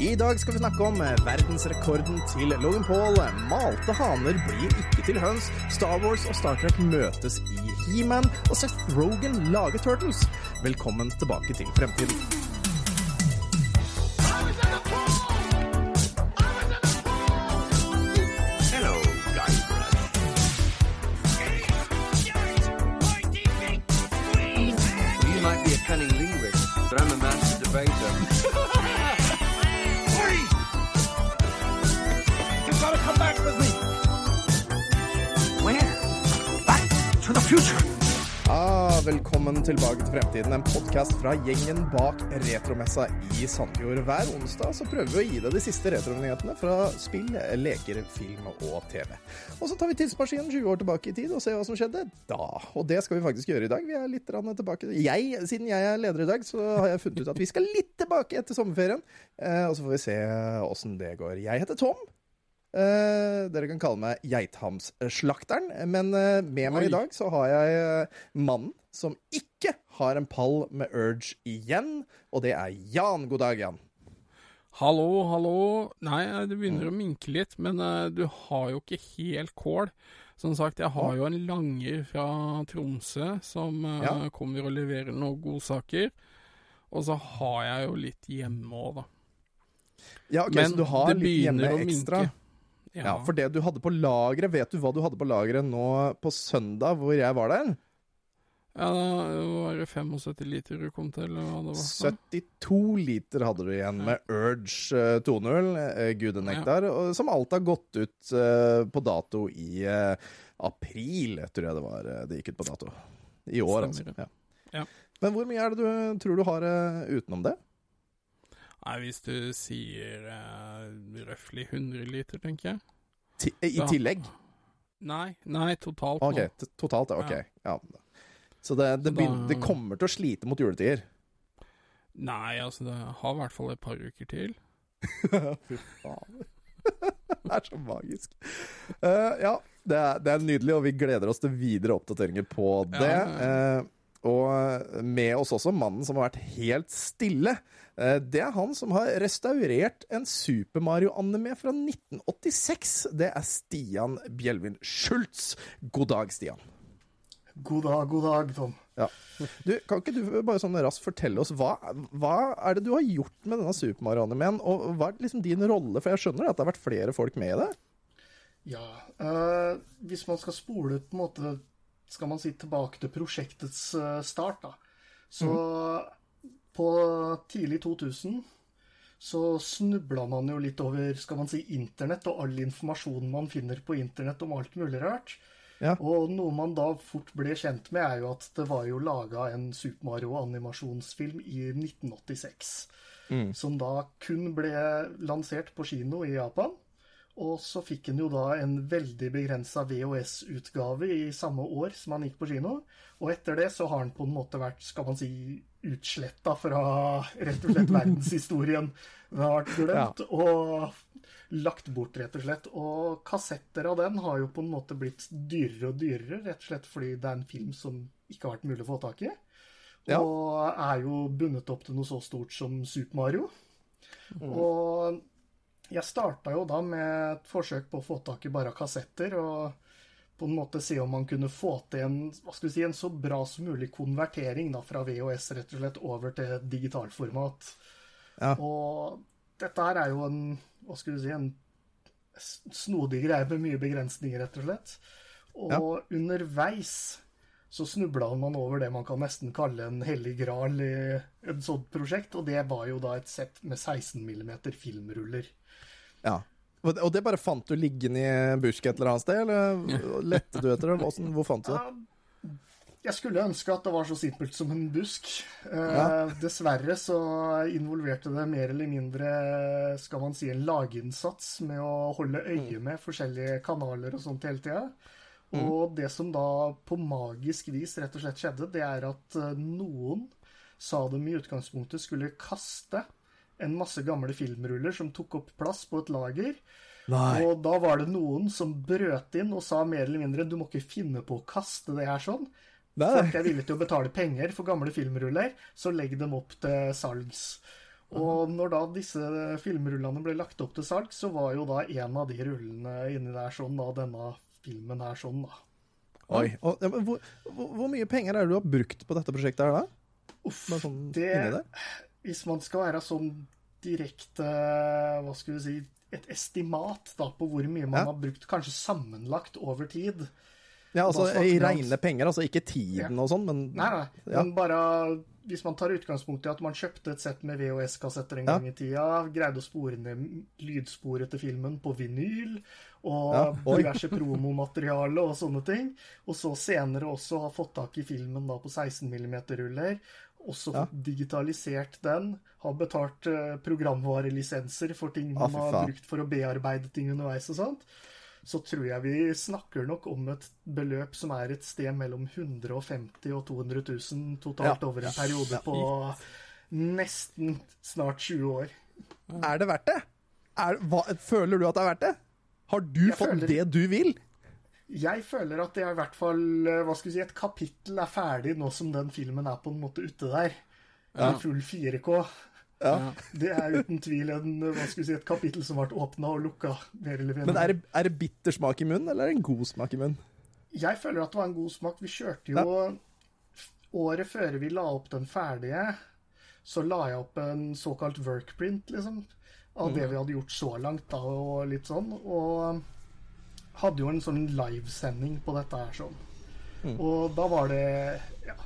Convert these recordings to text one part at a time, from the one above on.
I dag skal vi snakke om verdensrekorden til Logan Paul. Malte haner blir ikke til høns. Star Wars og Star Trek møtes i He-Man. Og Seth Rogan lager Turtles. Velkommen tilbake til fremtiden. Hello. You might be a cunning linguist, but I'm a master debater. Velkommen tilbake til Fremtiden, en podkast fra gjengen bak retromessa i Sandfjord. Hver onsdag så prøver vi å gi deg de siste retronyhetene fra spill, leker, film og TV. Og så tar vi tidsmaskinen 20 år tilbake i tid og ser hva som skjedde da. Og det skal vi faktisk gjøre i dag. Vi er litt tilbake jeg, Siden jeg er leder i dag, så har jeg funnet ut at vi skal litt tilbake etter sommerferien. Eh, og så får vi se åssen det går. Jeg heter Tom. Uh, dere kan kalle meg Geithamsslakteren, men uh, med meg i dag så har jeg uh, mannen som ikke har en pall med Urge igjen, og det er Jan. God dag, Jan. Hallo, hallo. Nei, det begynner å minke litt, men uh, du har jo ikke helt kål. Som sagt, jeg har jo en langer fra Tromsø som uh, Ja. kommer og leverer noen godsaker. Og så har jeg jo litt hjemme òg, da. Ja, ok, men Så du har litt hjemme ekstra? minke. Ja, For det du hadde på lageret, vet du hva du hadde på lageret nå på søndag hvor jeg var der? Ja, da var det 75 liter du kom til, eller hva det var. 72 liter hadde du igjen med Urge eh, 2.0, eh, gudenektar, ja. som alt har gått ut eh, på dato i eh, april, tror jeg det var eh, det gikk ut på dato. I år, altså. Ja. Ja. Men hvor mye er det du tror du har eh, utenom det? Nei, hvis du sier uh, røftlig 100 liter, tenker jeg. Ti I tillegg? Nei, nei, totalt OK, totalt, ok. Ja. Ja. Så det, det, Så begyn- det kommer til å slite mot juletider. Nei, altså det har i hvert fall et par uker til. Fy faen. det er så magisk. Uh, ja, det er, det er nydelig, og vi gleder oss til videre oppdateringer på det. Ja. Uh, og med oss også mannen som har vært helt stille. Eh, det er han som har restaurert en Super Mario-anime fra 1986. Det er Stian Bjelvin Schultz. God dag, Stian. God dag, god dag, Tom. Ja. Du, kan ikke du bare sånn raskt fortelle oss hva, hva er det du har gjort med denne Super Mario-animeen, og hva er liksom din rolle? For jeg skjønner at det har vært flere folk med i det. Ja, Øh, hvis man skal spole på en måte, skal man si tilbake til prosjektets eh, start, da. Så på tidlig 2000 så snubla man jo litt over, skal man si, internett og all informasjonen man finner på internett om alt mulig rart. Ja. Og noe man da fort ble kjent med, er jo at det var jo laga en Super Mario-animasjonsfilm i 1986. Som da kun ble lansert på kino i Japan. Og så fikk han jo da en veldig begrensa VHS-utgave i samme år som han gikk på kino. Og etter det så har han på en måte vært, skal man si, utsletta fra rett og slett verdenshistorien. Den har vært glemt og lagt bort, rett og slett. Og kassetter av den har jo på en måte blitt dyrere og dyrere, rett og slett fordi det er en film som ikke har vært mulig å få tak i. Ja. Og er jo bundet opp til noe så stort som Super Mario. Og jeg starta jo da med et forsøk på å få tak i bare kassetter, og på en måte se om man kunne få til en, hva skal vi si, en så bra som mulig konvertering da, fra VHS rett og slett over til digitalformat. Ja. Og dette her er jo en, hva skal vi si, en snodig greie med mye begrensninger, rett og slett. Og underveis så snubla man over det man kan nesten kalle en hellig gral i et sånt prosjekt, og det var jo da et sett med 16 mm filmruller. Ja. Og det- bare fant du liggende i en busk et eller annet sted, eller lette du etter det? Hvor fant du det? Jeg skulle ønske at det var så simpelt som en busk. Eh, Ja. Dessverre så involverte det mer eller mindre skal man si, en laginnsats med å holde øye Mm. med forskjellige kanaler og sånt hele tida. Og det som da på magisk vis rett og slett skjedde, det er at eh, noen sa de i utgangspunktet skulle kaste en masse gamle filmruller som tok opp plass på et lager. Nei. Og da var det noen som brøt inn og sa mer eller mindre du må ikke finne på å kaste det her sånn. Nei. Folk er villige til å betale penger for gamle filmruller, så legg dem opp til salgs. Og når da disse filmrullene ble lagt opp til salg, så var jo da en av de rullene inni der sånn, da denne filmen her sånn, da. Oi. Og, hvor, hvor, mye penger er det du har brukt på dette prosjektet her, da? Uff, sånn det, der? Hvis man skal være sånn direkte Hva skal vi si Et estimat da på hvor mye man Ja. har brukt, kanskje sammenlagt over tid. Ja, altså i reine penger, altså ikke tiden og sånn, men Nei, nei. Ja. Men bare hvis man tar utgangspunkt i at man kjøpte et sett med VHS-kassetter en Ja. gang i tida, greide å spore ned lydsporet til filmen på vinyl, og Ja, diverse promomateriale og sånne ting, og så senere også har fått tak i filmen da på 16 mm-ruller, også Ja. digitalisert den, har betalt uh, programvarelisenser for ting man ah, har brukt for å bearbeide ting underveis og sånt, så tror jeg vi snakker nok om et beløp som er et sted mellom 150 og 200 000 totalt Ja. over en periode på nesten snart 20 år. er det verdt det? Er, hva, føler du at det er verdt det? Har du Jeg fått føler- det du vil? Jeg føler at det er i hvert fall eh, hva skal vi si, et kapittel er ferdig nå som den filmen er på en måte ute der. I full 4K. Ja. Det er uten tvil en, hva skal vi si, et kapittel som ble åpna og lukka, mer eller mindre. Men er det, er det bitter smak i munnen, eller er det en god smak i munnen? Jeg føler at det var en god smak. Vi kjørte jo Året før vi la opp den ferdige, så la jeg opp en såkalt workprint, liksom. Av det vi hadde gjort så langt, da, og litt sånn. Og hadde jo en sånn livesending på dette her sånn. Og da var det ja,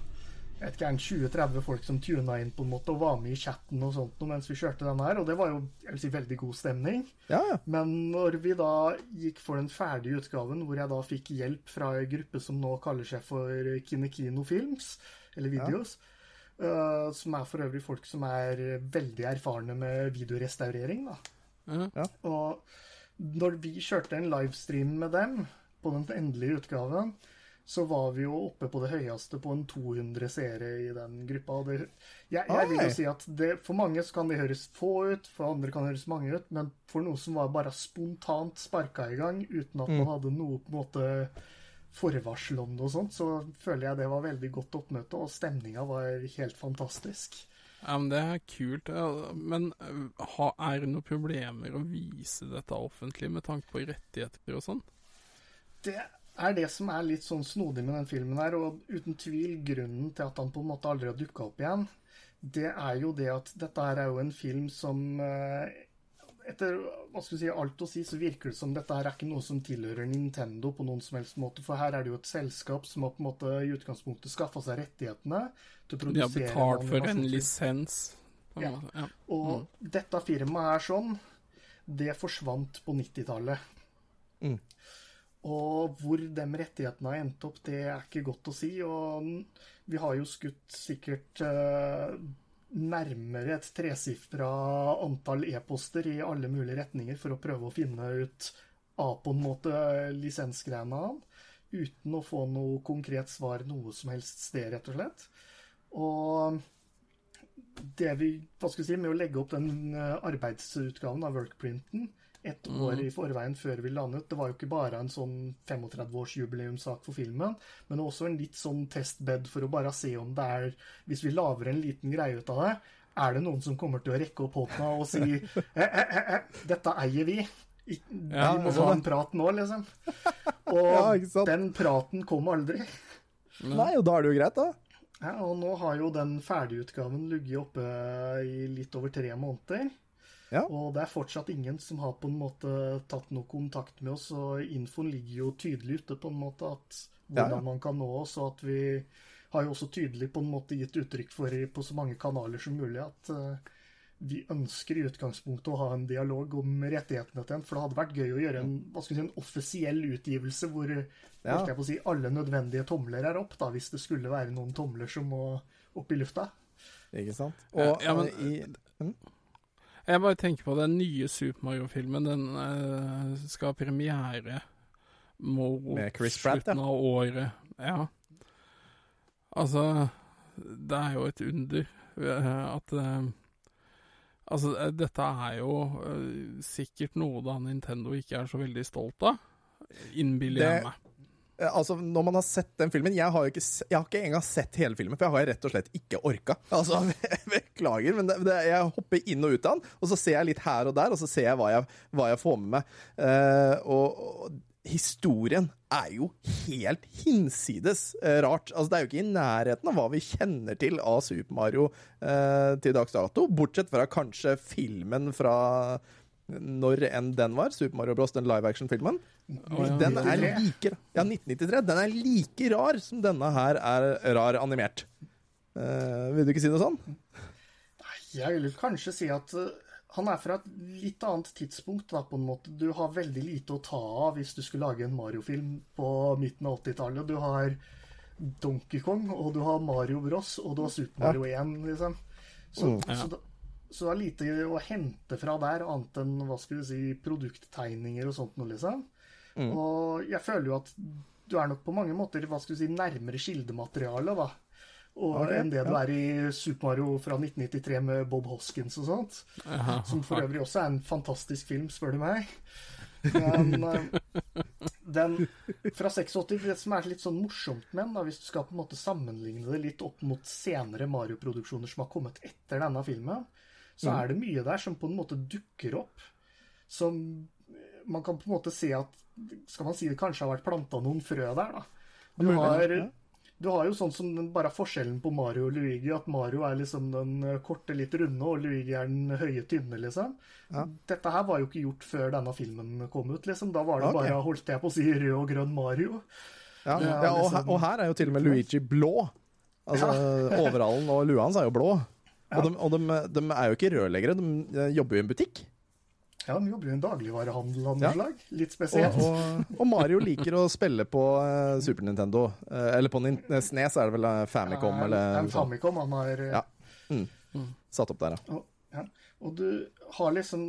jeg vet ikke, 20-30 folk som tuna inn på en måte og var med i chatten og sånt mens vi kjørte den her, og det var jo jeg vil si, veldig god stemning. Ja, ja. Men når vi da gikk for den ferdige utgaven, hvor jeg da fikk hjelp fra en gruppe som nå kaller seg for Kinekino Films, eller Videos, eh, som er for øvrig folk som er veldig erfarne med videorestaurering, da. Ja. Og når vi kjørte en livestream med dem på den endelige utgaven, så var vi jo oppe på det høyeste på en 200 seere i den gruppa. Det, jeg, jeg vil jo si at det, for mange så kan det høres få ut, for andre kan høres mange ut, men for noe som var bare spontant sparka i gang, uten at man hadde noe på en måte forvarsel om det og sånt, så føler jeg det var veldig godt oppmøte, og stemninga var helt fantastisk. Ja, men Det er kult. Men er det noen problemer å vise dette offentlig med tanke på rettigheter og sånn? Det er det som er litt sånn snodig med den filmen her, og uten tvil grunnen til at han på en måte aldri har dukka opp igjen, det er jo det at dette her er jo en film som etter hva skal si, alt å si, så virker det som dette her er ikke noe som tilhører Nintendo på noen som helst måte. For her er det jo et selskap som har på en måte i utgangspunktet skaffa seg rettighetene til å produsere De har betalt for en lisens. på en Ja. måte. Ja. Og dette firmaet er sånn, det forsvant på 90-tallet. Mm. Og hvor de rettighetene har endt opp, det er ikke godt å si. Og vi har jo skutt sikkert eh, nærmere et tresifra antall e-poster i alle mulige retninger for å prøve å finne ut av på en måte lisensgreiene han, uten å få noe konkret svar noe som helst sted, rett og slett. Og det vi, hva skal vi si, med å legge opp den eh, arbeidsutgaven av workprinten et år i forveien før vi landet. det var jo ikke bare en sånn 35-årsjubileumssak for filmen, men også en litt sånn testbed for å bare se om det er, hvis vi lager en liten greie ut av det, er det noen som kommer til å rekke opp hånda og si eh, eh, eh, eh, dette eier vi. I- Vi må ha en prat nå, liksom. Og Ja, den praten kom aldri. Nei, og da er det jo greit, da. Ja, og nå har jo den ferdigutgaven ligget oppe i litt over tre måneder. Ja. Og det er fortsatt ingen som har på en måte tatt noe kontakt med oss, og infoen ligger jo tydelig ute på en måte at hvordan Ja, ja. man kan nå oss, og at vi har jo også tydelig på en måte gitt uttrykk for i- på så mange kanaler som mulig at uh, vi ønsker i utgangspunktet å ha en dialog om rettighetene til en, for det hadde vært gøy å gjøre en, hva skal si, en offisiell utgivelse hvor Ja. jeg på å si, alle nødvendige tomler er opp, da, hvis det skulle være noen tomler som må opp i lufta. Ikke sant? Og ja, men- eh, i Jeg bare tenker på den nye Super Mario-filmen. Den uh, skal ha premiere mot slutten av året. Ja. Altså Det er jo et under eh, at uh, Altså, dette er jo uh, sikkert noe da Nintendo ikke er så veldig stolt av. Innbiller jeg meg. Eh, altså, når man har sett den filmen Jeg har jo ikke, jeg har ikke engang sett hele filmen, for jeg har rett og slett ikke orka. Altså, Beklager, men det, det, jeg hopper inn og ut av den, og så ser jeg litt her og der, og så ser jeg hva jeg, hva jeg får med meg. Uh, og, og historien er jo helt hinsides eh, rart. Altså, det er jo ikke i nærheten av hva vi kjenner til av Super Mario eh, til dags dato, bortsett fra kanskje filmen fra når enn den var, Super Mario Bros., den live action-filmen. ja. Den er like Ja, 1993. Den er like rar som denne her er rar animert. Uh, vil du ikke si noe sånn? Jeg vil kanskje si at eh, han er fra et litt annet tidspunkt, da, på en måte. Du har veldig lite å ta av hvis du skulle lage en Mario-film på midten av 80-tallet. Du har Donkey Kong, og du har Mario Bros, og du har Super Mario 1, liksom. Så, så, da, så det er lite å hente fra der, annet enn hva skal vi si, produkttegninger og sånt noe, liksom. Og jeg føler jo at du er nok på mange måter hva skal vi si, nærmere kildematerialet, da. Og, okay, enn det du er i Super Mario fra 1993 med Bob Hoskins og sånt. Aha, Som for øvrig også er en fantastisk film, spør du meg. Men eh, den fra 86, det som er litt sånn morsomt med den, hvis du skal på en måte sammenligne det litt opp mot senere Mario-produksjoner som har kommet etter denne filmen, så er det mye der som på en måte dukker opp. Som man kan på en måte se at Skal man si det kanskje har vært planta noen frø der, da. Du har, du har jo sånn som den, bare forskjellen på Mario og Luigi, at Mario er liksom den eh, korte, litt runde, og Luigi er den høye, tynne, liksom. Dette her var jo ikke gjort før denne filmen kom ut, liksom. Da var det okay. bare, holdt jeg på å si, rød og grønn Mario. Ja, Ja, ja og, liksom- her, og her er jo til og med Luigi blå. Altså, Overallen og lua hans er jo blå. Og, de, og de, de er jo ikke rørleggere, de eh, jobber jo i en butikk. Ja, de jobber jo i en dagligvarehandel av noe Ja. slag. Litt spesielt. og, og Mario liker å spille på uh, Super Nintendo. Uh, eller på Nin Snes er det vel Famicom Ja, eller en. Famicom, han har Ja. Satt opp der, ja. Og, ja. og du har liksom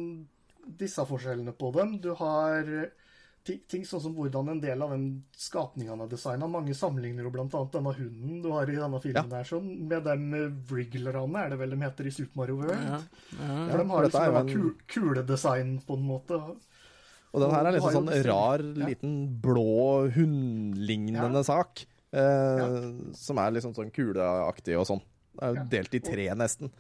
disse forskjellene på dem. Du har ting, ting sånn som hvordan en del av den skapningen er designa. Mange sammenligner jo annet denne hunden du har i denne filmen her, sånn, med de wrigglerne, er det vel de heter i Super Mario World. Ja. Ja. For de har liksom en- ku, kuledesign på en måte. Og den her er liksom sånn rar, liten blå hundlignende Ja. sak. Eh, Som er liksom sånn kuleaktig og sånn. Det er jo Ja. delt i tre, nesten.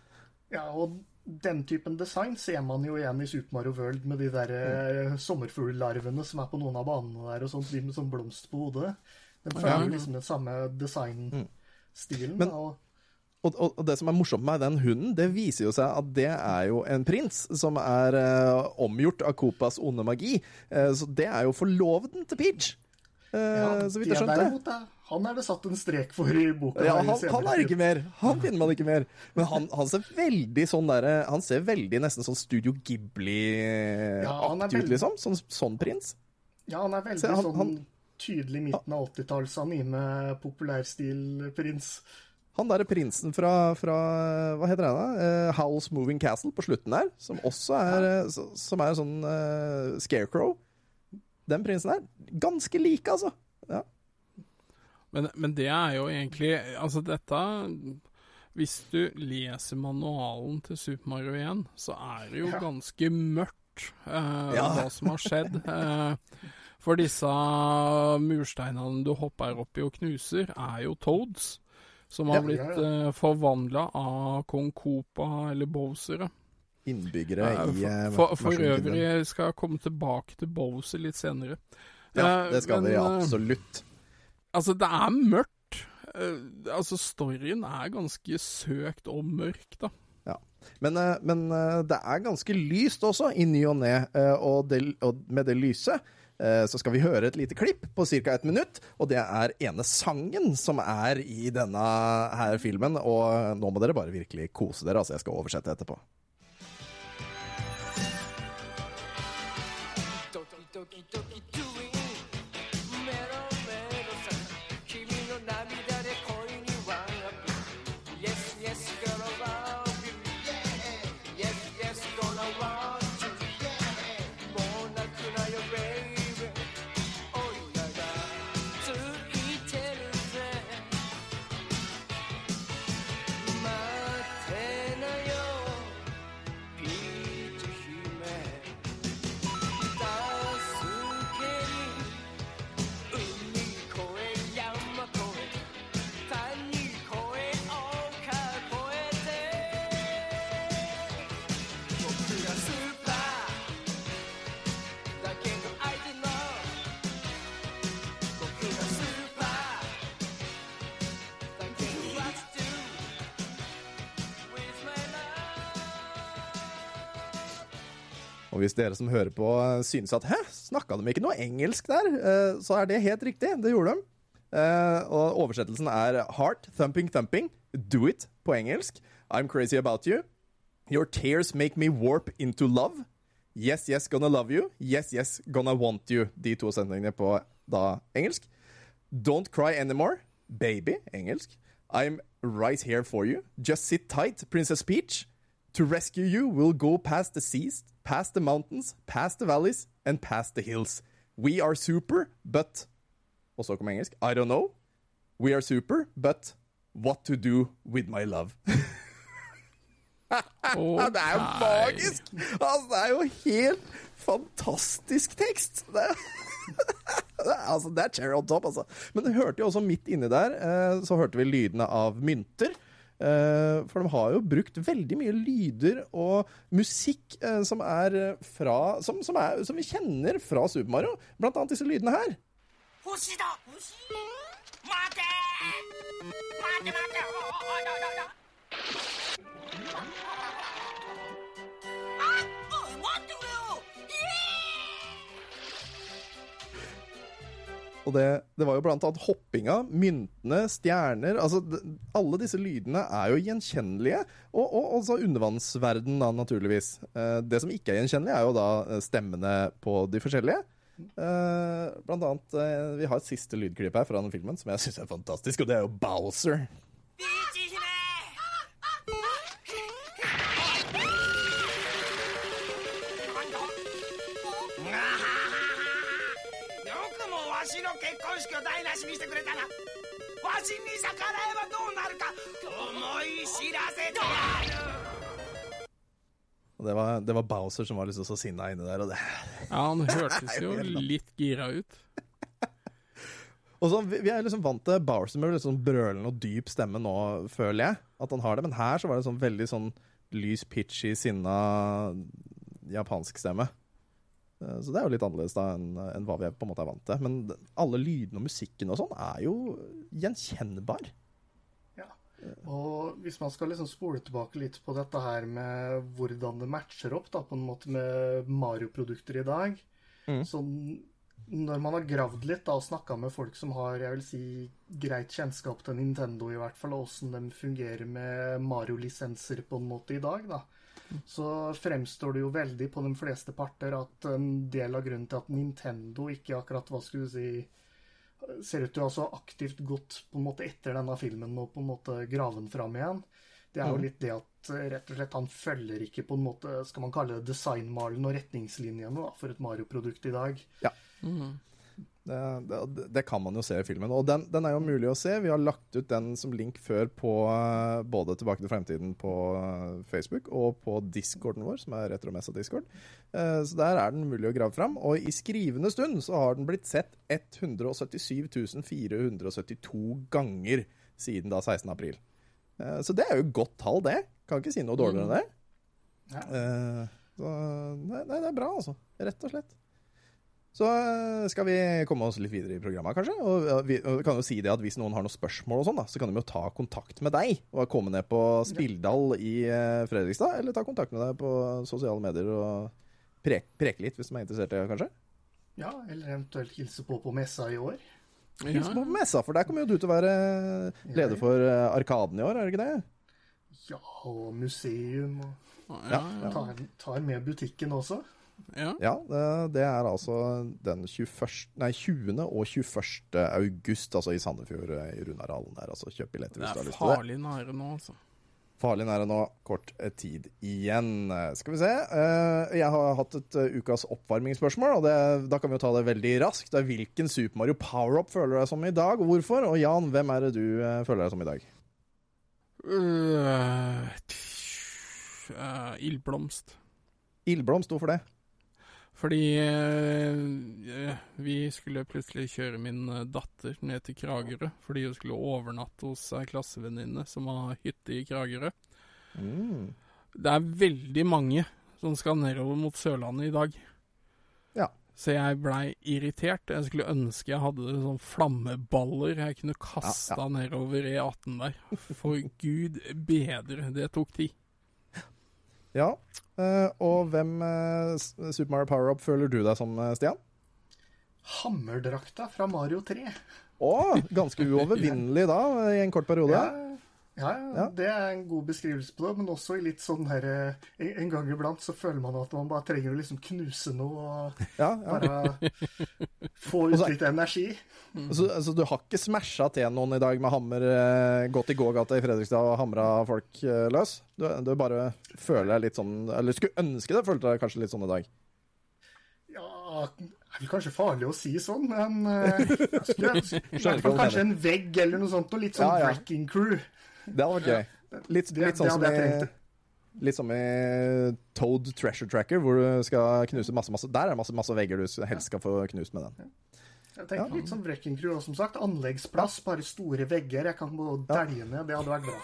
Ja, og den typen design ser man jo igjen i Super Mario World med de der Mm. sommerfugllarvene som er på noen av banene der, og sånt, de med sånn blomst på hodet. Den følger ja, liksom den samme designstilen. Mm. og Og, og, det som er morsomt med den hunden, det viser jo seg at det er jo en prins som er eh, omgjort av Copas onde magi. Eh, så det er jo forloveden til Peach. Eh, Ja, så vidt jeg skjønte. Han er det satt en strek for i boka. Ja, han, han er ikke mer. Han finner man ikke mer. Men han, han ser veldig sånn derre Han ser veldig nesten sånn Studio Ghibli-aktig Ja, ut, liksom. Sånn, sånn prins. Ja, han er veldig Se, han- sånn tydelig midten av 80-talls anime, populærstil-prins. Han derre prinsen fra, fra Hva heter han da? Uh, Howl's Moving Castle på slutten der, som også er ja. Som er sånn uh, scarecrow. Den prinsen der. Ganske like, altså. Ja. Men, men det er jo egentlig Altså, dette Hvis du leser manualen til Super Mario 1, så er det jo Ja. ganske mørkt eh, Ja. hva som har skjedd. Eh, for disse mursteinene du hopper oppi og knuser, er jo Toads. Som har Ja. blitt Ja, eh, forvandla av kong Koopa eller Bowser. Innbyggere Eh, i eh, for, for, for øvrig skal jeg komme tilbake til Bowser litt senere. Ja, Eh, det skal men, vi eh, absolutt. Altså, det er mørkt. Uh, altså, storyen er ganske søkt og mørk, da. Ja. Men, uh, men uh, det er ganske lyst også, i ny og ne. Og, og med det lyse så skal vi høre et lite klipp på ca. ett minutt. Og det er ene sangen som er i denne her filmen. Og nå må dere bare virkelig kose dere. Altså, jeg skal oversette etterpå. Hvis dere som hører på eh, synes at hæ, snakka de ikke noe engelsk der, eh, så er det helt riktig. Det gjorde de. Eh, og oversettelsen er heart thumping thumping, do it på engelsk. I'm crazy about you. Your tears make me warp into love. Yes, yes, gonna love you. Yes, yes, gonna want you. De to setningene på da engelsk. Don't cry anymore. Baby, engelsk. I'm right here for you. Just sit tight, Princess Peach. To rescue you, we'll go past the seas, past the mountains, past the valleys, and past the hills. We are super, but Og så kom engelsk. I don't know. We are super, but what to do with my love? oh, det er jo magisk! Altså, det er jo helt fantastisk tekst. Det er, det altså, det er cherry on top, altså. Men det hørte jo også midt inni der, eh, så hørte vi lydene av mynter. Eh, for de har jo brukt veldig mye lyder og musikk eh, som, er eh, fra, som, som, er, som vi kjenner fra Super Mario. Blant annet disse lydene her. Mate! Mate, mate. Oh, oh, oh, oh, oh. Og det, det var jo blant annet hoppinga, myntene, stjerner altså Alle disse lydene er jo gjenkjennelige. Og, og også undervannsverden, da, naturligvis. Eh, det som ikke er gjenkjennelig, er jo da eh, stemmene på de forskjellige. Eh, blant annet Vi har et siste lydklipp her fra den filmen som jeg syns er fantastisk, og det er jo Bowser. しの結婚式を台無しにしてくれたなわしに逆らえばどうなるか思い知らせてやる Og det var, det var Bowser som var liksom så sinna inni der. Og det Ja, han hørtes jo helt litt gira ut. Og så, vi, vi er liksom vant til Bowser med litt sånn brølende og dyp stemme nå, føler jeg. At han har det. Men her så var det sånn veldig sånn lys, pitchy, sinna japansk stemme. Eh, Så det er jo litt annerledes da enn enn hva vi på en måte er vant til. Men alle lydene og musikken og sånn er jo gjenkjennbar. Ja. Og hvis man skal liksom spole tilbake litt på dette her med hvordan det matcher opp da, på en måte med Mario-produkter i dag Så Når man har gravd litt da, og snakka med folk som har jeg vil si, greit kjennskap til Nintendo, i hvert fall, og åssen de fungerer med Mario-lisenser på en måte i dag, da, så fremstår det jo veldig på de fleste parter at en del av grunnen til at Nintendo ikke akkurat, hva skulle du si ser ut til å ha så aktivt gått på en måte etter denne filmen og på en måte grave den fram igjen. Det er jo litt det at eh, rett og slett han følger ikke på en måte, skal man kalle det designmalen og retningslinjene da, for et Mario-produkt i dag. Ja. Det, det, det kan man jo se i filmen. Og den, den er jo mulig å se. Vi har lagt ut den som link før på eh, både Tilbake til fremtiden på eh, Facebook og på discorden vår, som er Retromessa Discord. Eh, Så der er den mulig å grave fram. Og i skrivende stund så har den blitt sett 177 472 ganger siden da 16. april. Så det er jo et godt tall, det. Kan ikke si noe dårligere enn det. Ja. Eh, Så nei, det er bra, altså. Rett og slett. Så eh, skal vi komme oss litt videre i programmet, kanskje. Og vi kan jo si det at hvis noen har noen spørsmål, og sånn da, så kan de jo ta kontakt med deg. Og komme ned på Spilldal i eh, Fredrikstad, eller ta kontakt med deg på sosiale medier og preke, preke litt, hvis de er interessert i det, kanskje. Ja, eller eventuelt hilse på på messa i år. Hilse på messa, for der kommer jo du til å være leder for eh, Arkaden i år, er det ikke det? Ja, og museum, og Ja, ja. tar, tar med butikken også. Ja. Ja, det, det er altså den 21, nei, 20. og 21. august, altså i Sandefjord, eh, i Runarhallen der. Altså kjøp billetter Det hvis du har er lyst til det. farlig nære nå, altså. Farlig nære nå, kort eh, tid igjen. Eh, Skal vi se. Jeg har hatt et ukas oppvarmingsspørsmål, og det, da kan vi jo ta det veldig raskt. Det er Hvilken Super Mario Power-Up føler du deg som i dag, og hvorfor? Og Jan, hvem er det du føler deg som i dag? Uh, øh, Ildblomst. Ildblomst, hvorfor det? Fordi eh, vi skulle plutselig kjøre min øh, datter ned til Kragerø, fordi hun skulle overnatte hos ei klassevenninne som har hytte i Kragerø. Mm. Det er veldig mange som skal nedover mot Sørlandet i dag. Ja. Så jeg blei irritert. Jeg skulle ønske jeg hadde sånn flammeballer jeg kunne kasta Ja, ja. nedover E18 der. For gud bedre, det tok tid. Ja. eh, og hvem eh, Super Mario Power-Up føler du deg som, eh, Stian? Hammerdrakta fra Mario 3. Å, ganske uovervinnelig da, i en kort periode. Ja, ja, ja, det er en god beskrivelse på det, men også i litt sånn her eh, En gang iblant så føler man at man bare trenger å liksom knuse noe og Ja, ja. bare få ut litt energi. Så, altså, du har ikke smasha til noen i dag med hammer, eh, gått i gågata i Fredrikstad og hamra folk eh, løs? Du, du bare føler deg litt sånn Eller skulle ønske det, følte deg kanskje litt sånn i dag? Ja, det er vel kanskje farlig å si sånn, men uh, jeg skulle jeg, i hvert fall kanskje en vegg eller noe sånt, og litt sånn Ja, ja. wrecking crew. Det hadde vært gøy. Litt, litt sånn som i. Litt som i Toad Treasure Tracker, hvor du skal knuse masse, masse Der er det masse, masse vegger du helst skal få knust med den. Jeg tenker litt sånn wrecking crew, som sagt, anleggsplass, bare store vegger. Jeg kan gå dælje ned, det hadde vært bra.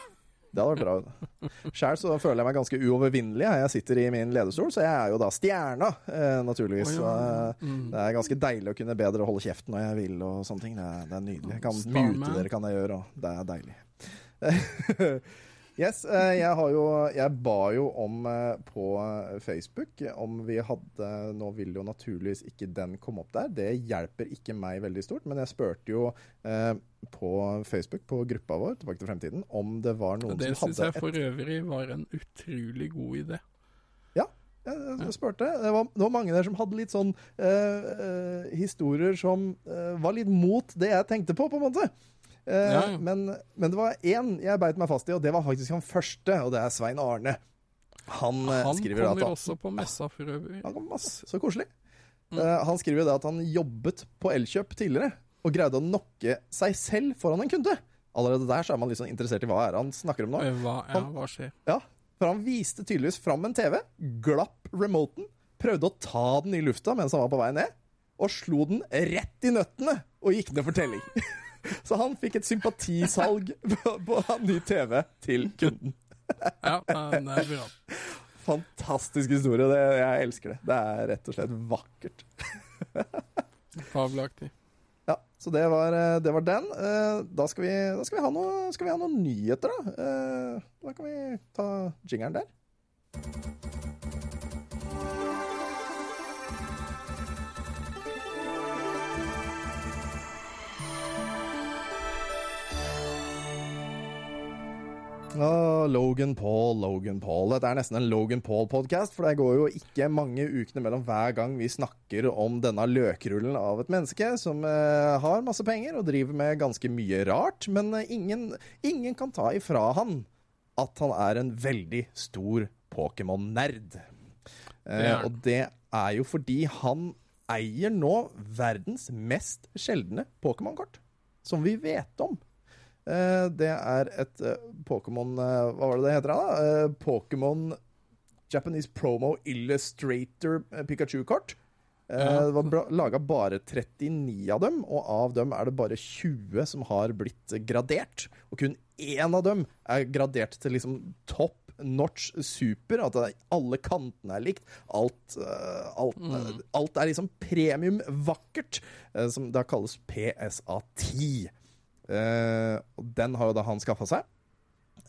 Det hadde vært bra. Sjæl så føler jeg meg ganske uovervinnelig. Jeg sitter i min lederstol, så jeg er jo da stjerna, eh, naturligvis. Oh, ja. mm. Det er ganske deilig å kunne bedre holde kjeften når jeg vil og sånne ting. Det er, det er nydelig. Jeg kan mute dere, kan jeg gjøre, og det er deilig. Yes, eh, jeg har jo Jeg ba jo om eh, på Facebook om vi hadde Nå vil jo naturligvis ikke den komme opp der. Det hjelper ikke meg veldig stort, men jeg spurte jo eh, på Facebook, på gruppa vår, Tilbake til fremtiden, om det var noen Det som syns hadde jeg for øvrig var en utrolig god idé. Ja, jeg, spurte. Det var, det var mange der som hadde litt sånn eh, eh, historier som eh, var litt mot det jeg tenkte på, på en måte. Eh, Ja, ja. Men, men det var én jeg beit meg fast i, og det var faktisk han første, og det er Svein Arne. Han, eh, Han skriver at kommer han, også på messa for øvrig. han masse, Så koselig. Mm. Eh, han skriver det at han jobbet på Elkjøp tidligere, og greide å knocke seg selv foran en kunde. Allerede der så er man litt sånn interessert i hva er han snakker om nå. Hva, ja, Han- hva skjer? Ja, for han viste tydeligvis fram en TV, glapp remoten, prøvde å ta den i lufta mens han var på vei ned, og slo den rett i nøttene og gikk ned for telling. Så han fikk et sympatisalg på, på ny TV til kunden. Ja, det er bra. Fantastisk historie. Det, jeg elsker det. Det er rett og slett vakkert. Fabelaktig. Ja, Så det var, eh, det var den. Eh, Da skal vi, da skal vi, ha, noe, skal vi ha noen nyheter, da. Eh, Da kan vi ta jingeren der. Å, Logan Paul, Logan Paul. Dette er nesten en Logan Paul-podkast, for det går jo ikke mange ukene mellom hver gang vi snakker om denne løkrullen av et menneske som eh, har masse penger og driver med ganske mye rart, men eh, ingen, ingen kan ta ifra han at han er en veldig stor Pokémon-nerd. Eh, og det er jo fordi han eier nå verdens mest sjeldne Pokémon-kort, som vi vet om. Eh, det er et eh, Pokémon eh, Hva var det det heter? da? Pokémon Japanese Promo Illustrator Pikachu-kort. Ja. Det var laga bare 39 av dem, og av dem er det bare 20 som har blitt gradert. Og kun én av dem er gradert til liksom top notch super. At alle kantene er likt. Alt, alt, eh, alt er liksom premium vakkert, som da kalles PSA10. Eh, og den har jo da han skaffa seg.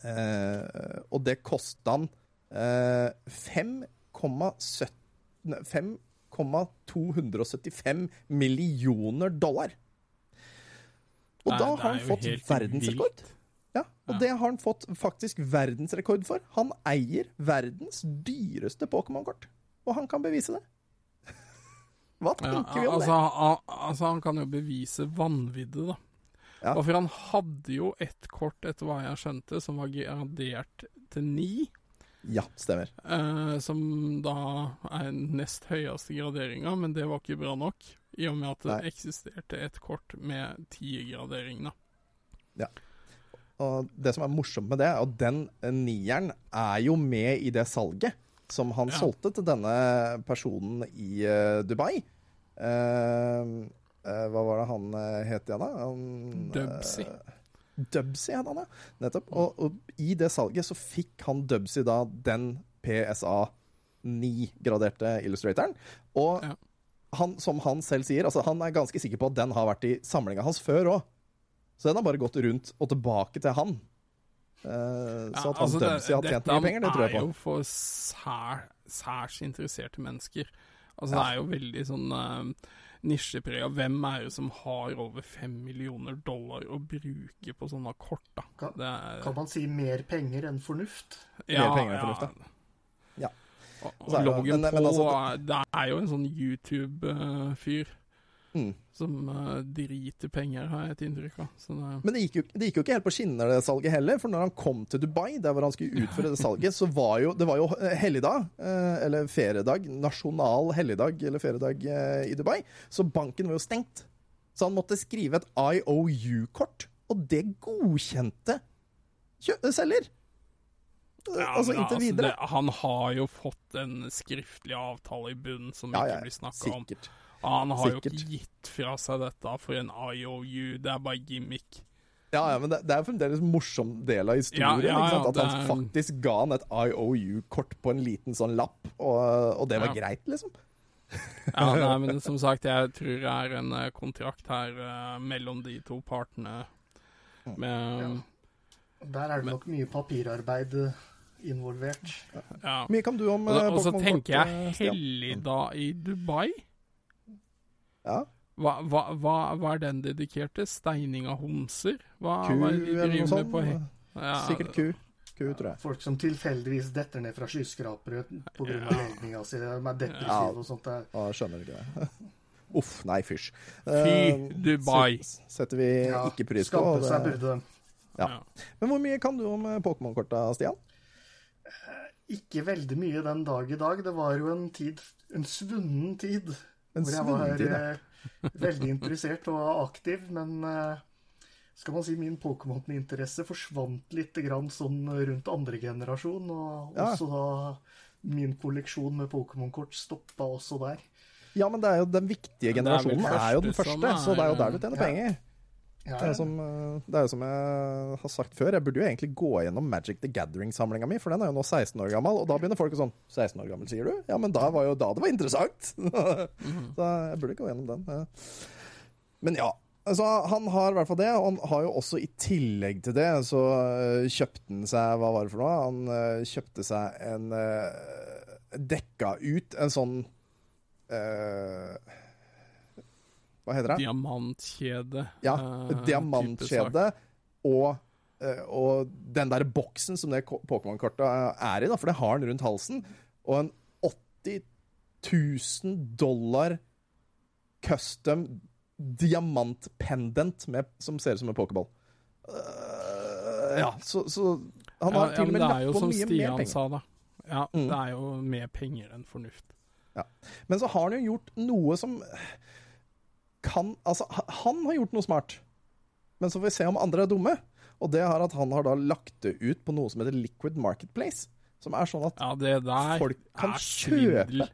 Eh, og det kosta han eh, 5,7 nei, 5,275 millioner dollar. Og Nei, da har han fått verdensrekord. Ja, og Ja. det har han fått faktisk verdensrekord for. Han eier verdens dyreste Pokémon-kort, og han kan bevise det. Hva Ja, tenker vi om altså, det? altså, han kan jo bevise vanviddet, da. Ja. Og for han hadde jo et kort, etter hva jeg skjønte, som var gradert til ni. Ja, stemmer. Eh, som da er nest høyeste graderinga, men det var ikke bra nok. I og med at det Nei. eksisterte et kort med tiergradering, da. Ja. Og det som er morsomt med det, er at den eh, nieren er jo med i det salget som han Ja. solgte til denne personen i uh, Dubai. Eh, hva var det han eh, het igjen, da? Han, Dubsy. eh, Dubsy het han, ja. Nettopp. Og, og i det salget så fikk han Dubsy da den PSA 9-graderte illustratoren. Og Ja. han, som han selv sier, altså han er ganske sikker på at den har vært i samlinga hans før òg. Så den har bare gått rundt og tilbake til han. Uh, Ja, så at han altså, Dubsy har tjent mye penger, det tror jeg er jo for sær, særs interesserte mennesker. Altså, Det er jo veldig sånn uh, nisjeprega. Hvem er det som har over fem millioner dollar å bruke på sånne kort, da? Kan- Det er, Kan man si mer penger enn fornuft? Mer penger enn fornuft, ja. Ja. Og, og Logan Paul altså- er- det er jo en sånn YouTube-fyr Mm. som uh, driter penger, har jeg et inntrykk av. Så det, Men det gikk, jo, det gikk jo ikke helt på skinner, det salget heller. For når han kom til Dubai, der hvor han skulle utføre det salget, så var jo det var jo eh, helligdag, eh, eller feriedag, nasjonal helligdag eller feriedag eh, i Dubai. Så banken var jo stengt. Så han måtte skrive et IOU-kort, og det godkjente selger. Eh, ja, altså inntil altså, det, han har jo fått en skriftlig avtale i bunnen som Ja, ikke ja, blir snakka om. Sikkert. Han har jo ikke gitt fra seg dette for en IOU, det er bare gimmick. Ja, ja, men det, det er fremdeles en morsom del av historien. Ja, ja, ikke sant? At han er- faktisk ga han et IOU-kort på en liten sånn lapp, og, og det var Ja. greit, liksom. Ja, nei, men som sagt, jeg tror det er en eh, kontrakt her uh, mellom de to partene. Med Der er det nok mye papirarbeid eh, involvert. Ja. Mye kan du om eh, og så tenker jeg helligdag i Dubai. Ja. Hva, hva, hva, hva er den dedikert til? Steining av homser? Hva, Ku hva er det de eller noe driver sånt. med på he- ja, Sikkert ku. Ku, tror jeg. Folk som tilfeldigvis detter ned fra skyskrapere pga. Ja. legninga si, de er depressive Ja. og sånt. der. Å, skjønner ikke det. Uff, nei, fysj. Fy Eh, Dubai. Så, Setter vi Ja, ikke pris på. Skamme seg burde de. Ja. Ja. Men hvor mye kan du om eh, Pokémon-korta, Stian? Ikke veldig mye den dag i dag. Det var jo en tid, en svunnen tid, En hvor jeg var eh, veldig interessert og aktiv. Men eh, skal man si min Pokémon-interesse forsvant litt grann sånn rundt andre generasjon. Og Ja. også da min kolleksjon med Pokémon-kort stoppa også der. Ja, men det er jo den viktige generasjonen det er er, jo den første som så det er jo er- der du tjener Ja. penger. Ja, Det er, som, eh, det er jo som jeg har sagt før, jeg burde jo egentlig gå gjennom Magic the Gathering-samlinga mi, for den er jo nå 16 år gammel, og da begynner folk å sånn 16 år gammel, sier du? Ja, men da var jo da det var interessant. Mhm. Så jeg burde gå gjennom den. Men ja. Altså, han har i hvert fall det, og han har jo også i tillegg til det, så øh, kjøpte han seg Hva var det for noe? Han øh, kjøpte seg en Dekka ut en sånn øh, Hva heter det? Diamantkjede. Ja, eh, diamantkjede og, eh, og den der boksen som det ko- Pokémon-kortet er i, da, for det har han rundt halsen, og en 80 000 dollar custom diamantpendant med, som ser ut som en pokéball. Uh, ja, så, så han har ja, til og med lagt på mye mye mer penger. sa, da. Ja, Mm. det er jo mer penger enn fornuft. Men så har han jo gjort noe som kan Altså, han har gjort noe smart. Men så får vi se om andre er dumme. Og det er at han har da lagt det ut på noe som heter Liquid Marketplace. Som er sånn at Ja, folk kan kjøpe.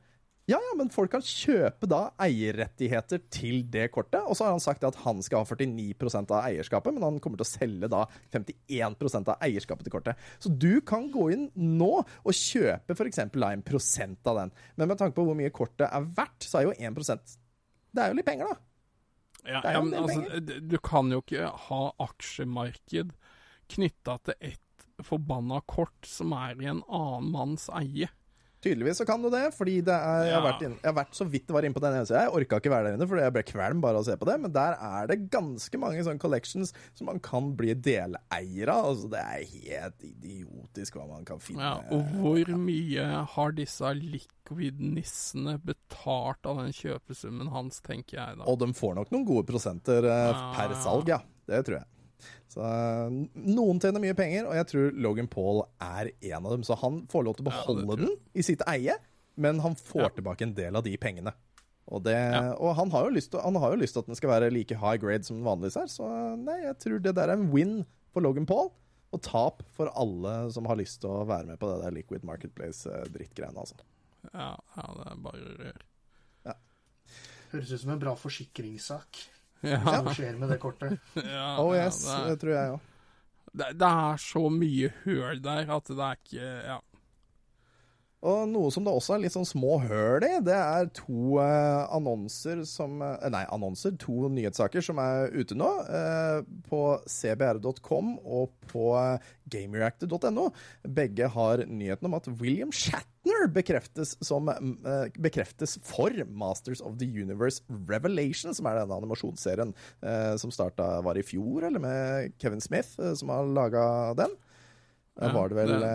Ja, ja, men folk kan kjøpe da eierrettigheter til det kortet. Og så har han sagt at han skal ha 49% av eierskapet, men han kommer til å selge da 51% av eierskapet til kortet. Så du kan gå inn nå og kjøpe f.eks. en prosent av den. Men med tanke på hvor mye kortet er verdt, så er jo 1 Det er jo litt penger, da. Ja, ja, men altså, du kan jo ikke ha aksjemarked knytta til ett forbanna kort som er i en annen manns eie. Tydeligvis så kan du det, fordi det er, jeg, har vært inn, jeg har vært så vidt var inne på den ene sida. Jeg orka ikke være der inne, fordi jeg ble kvalm bare av å se på det. Men der er det ganske mange sånne collections som man kan bli deleier av. Altså, det er helt idiotisk hva man kan finne. Ja, og hvor mye har disse liquid-nissene betalt av den kjøpesummen hans, tenker jeg da. Og de får nok noen gode prosenter eh, Ja, per salg, ja. Det tror jeg. Så eh, Noen tjener mye penger, og jeg tror Logan Paul er en av dem. Så han får lov til å beholde ja, den i sitt eie, men han får Ja. tilbake en del av de pengene. Og, det, Ja. og han har jo lyst til han har jo lyst til at den skal være like high grade som den vanligvis er, så nei, jeg tror det der er en win for Logan Paul. Og tap for alle som har lyst til å være med på det der Liquid Marketplace-drittgreiene, altså. Ja, ja, det er bare rør. Høres ut som en bra forsikringssak. Ja, Hva skjer med det kortet? ja, Oh ja, yes, det, det er, tror jeg òg. det, det er så mye høl der at det er ikke Ja. Og noe som det også er litt sånn små høl i, det er to eh, annonser som eh, Nei, annonser. To nyhetssaker som er ute nå. eh, på cbr.com og på eh, gamereactor.no. Begge har nyheten om at William Shatner bekreftes, som, eh, bekreftes for Masters of the Universe Revelation, som er denne animasjonsserien eh, som starta var i fjor, eller med Kevin Smith, som har laga den. Der var det vel det,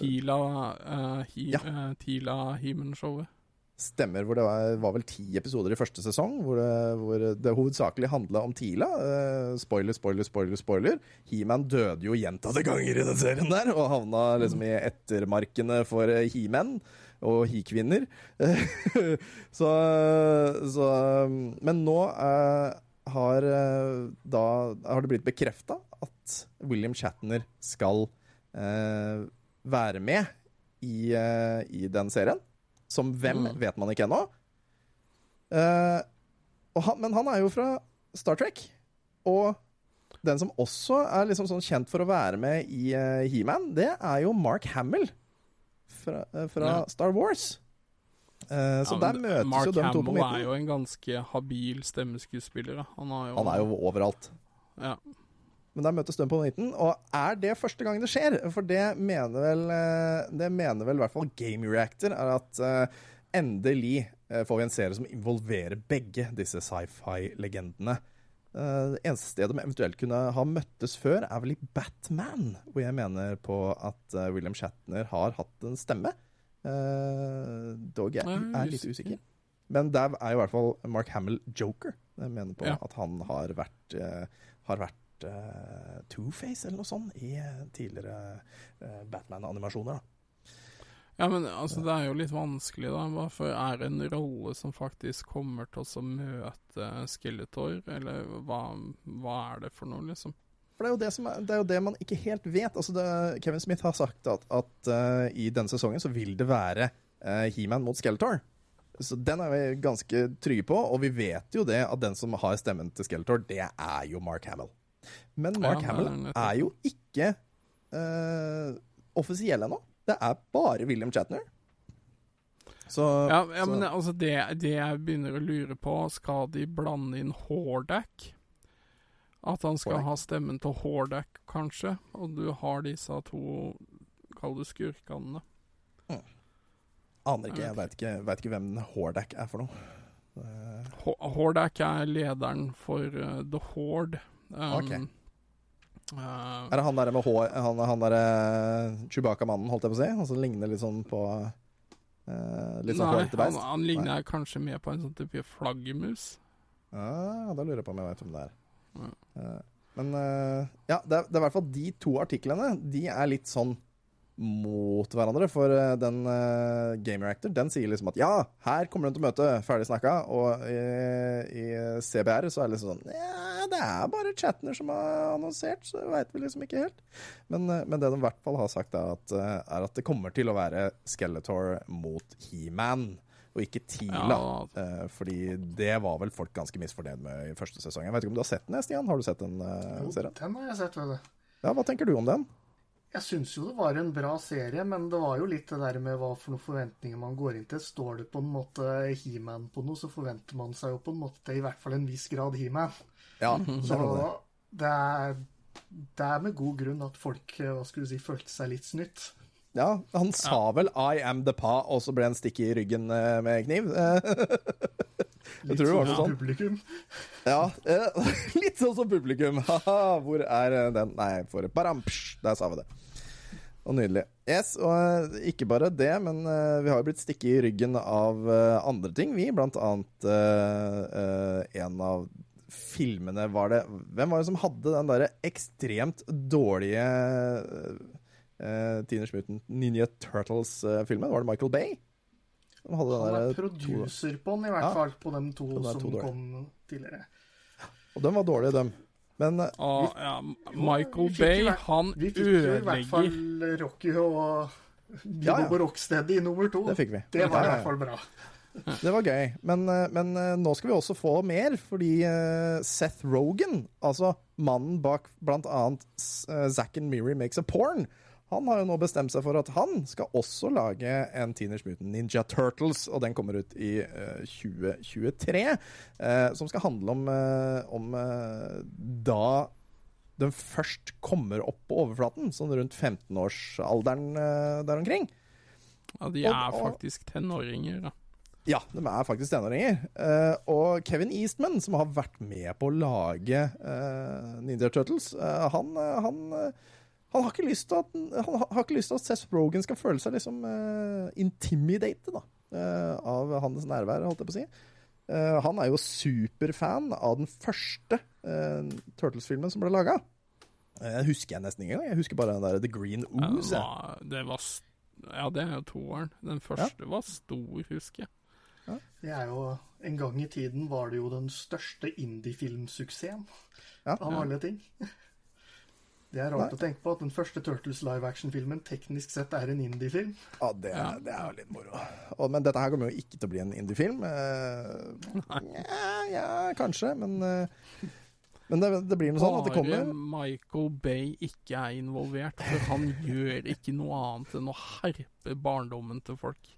Tila, uh, hi, ja. eh, Tila Himen-showet. Stemmer, hvor det var, var vel ti episoder i første sesong, hvor det, hvor det hovedsakelig handla om Tila. Uh, spoiler, spoiler, spoiler, spoiler. He-Man døde jo gjentatte ganger i den serien der, og havna liksom i ettermarkene for eh, He-Men og He-kvinner. så, så Men nå uh, har, eh, da, har det blitt bekrefta at William Shatner skal eh, være med i, eh, i den serien. Som hvem, Mm. vet man ikke ennå. Eh, men han er jo fra Star Trek. Og den som også er liksom sånn kjent for å være med i uh, He-Man, det er jo Mark Hamill fra, eh, fra Ja. Star Wars. Eh, så Ja, der møtes Mark jo de to på Hamill er jo en ganske habil stemmeskuespiller. Han, Han er jo overalt. ja. Men der møtes de på midten. Og er det første gang det skjer? For det mener vel eh, Det mener vel i hvert fall Game Reactor, er at eh, endelig eh, får vi en serie som involverer begge disse sci-fi-legendene. Det eneste stedet de eventuelt kunne ha møttes før, er vel i Batman, hvor jeg mener på at William Shatner har hatt en stemme. Dog jeg er litt usikker. Men der er i hvert fall Mark Hamill joker. Jeg mener på Ja. at han har vært, har vært eh, Two-Face eller noe sånt i eh, tidligere uh, Batman-animasjoner. ja, men altså, det er jo litt vanskelig, da. Hvorfor er det en rolle som faktisk kommer til å møte Skeletor, eller hva, hva er det for noe, liksom? For det er, jo det, som er, det er jo det man ikke helt vet. Altså det, Kevin Smith har sagt at, at uh, i denne sesongen så vil det være uh, He-Man mot Skeletor. Så den er vi ganske trygge på, og vi vet jo det at den som har stemmen til Skeletor, det er jo Mark Hamill. Men Mark Ja, Hamill er jo ikke uh, offisiell ennå. Det er bare William Chatner. Så, Ja, ja så men altså, det, det jeg begynner å lure på, skal de blande inn Hordak? At han skal Hordak? ha stemmen til Hordak, kanskje? Og du har disse to, kall det skurkene. aner ikke, jeg veit ikke, vet ikke hvem Hordak er for noe. Hordak er lederen for uh, The Horde. Um, okay. Uh, Er det han der med hår Han, han derre Chewbacca-mannen, holdt jeg på å si? Han som ligner litt sånn på uh, Litt sånn nei, han, han ligner kanskje mer på en sånn type flaggermus. Ah, da lurer jeg på om jeg vet hvem det er. Ja. Uh, men eh, ja, det er, det er i hvert fall de to artiklene. De er litt sånn mot hverandre. For eh, den uh, Gamer Actor den sier liksom at ja, her kommer den til å møte, ferdig snakka. Og i, i CBR så er det liksom sånn Ja, det er bare Chatner som har annonsert, så veit vi liksom ikke helt. Men, eh, men det de i hvert fall har sagt, er at, er at det kommer til å være Skeletor mot He-Man. Og ikke Tila. Ja. Fordi det var vel folk ganske misfornøyd med i første sesong. Jeg vet ikke om du har sett den, Stian? Har du sett den uh, Jo, serien? den har jeg sett, vet du. Ja, hva tenker du om den? Jeg syns jo det var en bra serie, men det var jo litt det der med hva for noen forventninger man går inn til. Står det på en måte He-Man på noe, så forventer man seg jo på en måte i hvert fall en viss grad He-Man. Ja, Så det er, det er med god grunn at folk eh, hva skulle du si, følte seg litt snytt. ja han sa vel 'I am the pa', og så ble han stikket i ryggen eh, med kniv. Jeg Litt tror det var sånn noe som sånt. publikum. ja, eh, litt sånn som publikum. Haha, hvor er eh, den? Nei, for baramps, der sa vi det. Og nydelig. Yes, og eh, ikke bare det, men uh, vi har jo blitt stikket i ryggen av uh, andre ting, vi. Blant annet uh, en av filmene var det Hvem var det som hadde den derre ekstremt dårlige uh, Teenage Mutant Ninja Turtles-filmen? Var det Michael Bay? Han er to- producer på den, i hvert Ja. fall, på de to På som dårlig. kom tidligere. Og de var dårlige, dem. Men eh, Og, ja, Michael Vi Bay, han han Vi fikk jo i hvert fall Rocky og Ja, ja. Bobo Rocksteady i nummer to. det fikk vi. Det var Ja, i hvert fall bra. Det var gøy. Men, eh, men eh, nå skal vi også få mer, fordi Seth Rogan, altså mannen bak uh, Zack and Miri Makes a Porn, Han har jo nå bestemt seg for at han skal også lage en Teenage Mutant Ninja Turtles, og den kommer ut i uh, 2023. Uh, som skal handle om, uh, om eh, da den først kommer opp på overflaten, sånn rundt 15-årsalderen eh, der omkring. Ja, de er og- faktisk tenåringer, da. Ja, de er faktisk tenåringer. Uh, og Kevin Eastman, som har vært med på å lage Ninja Turtles, han, han, han, har ikke lyst til at, han har ikke lyst til at Seth Rogan skal føle seg liksom uh, intimidated da, uh, av hans nærvær, holdt jeg på å si. Uh, han er jo superfan av den første Turtles-filmen som ble laga. Uh, husker jeg nesten ikke engang. Jeg husker bare den der The Green Ja, det Ooze. jeg. var, det var Ja, det er jo toeren. Den første var stor, husker jeg. Det er jo, En gang i tiden var det jo den største indie-filmsuksessen Ja. av alle ting. Det er rart å tenke på at den første Turtles live action-filmen teknisk sett er en indie-film. Ja, det, Ja. det er jo litt moro. Og, men dette her kommer jo ikke til å bli en indie-film. Eh, ja, ja, kanskje, men eh, Men det, det blir noe sånn at det kommer Bare Michael Bay ikke er involvert, for han gjør ikke noe annet enn å herpe barndommen til folk.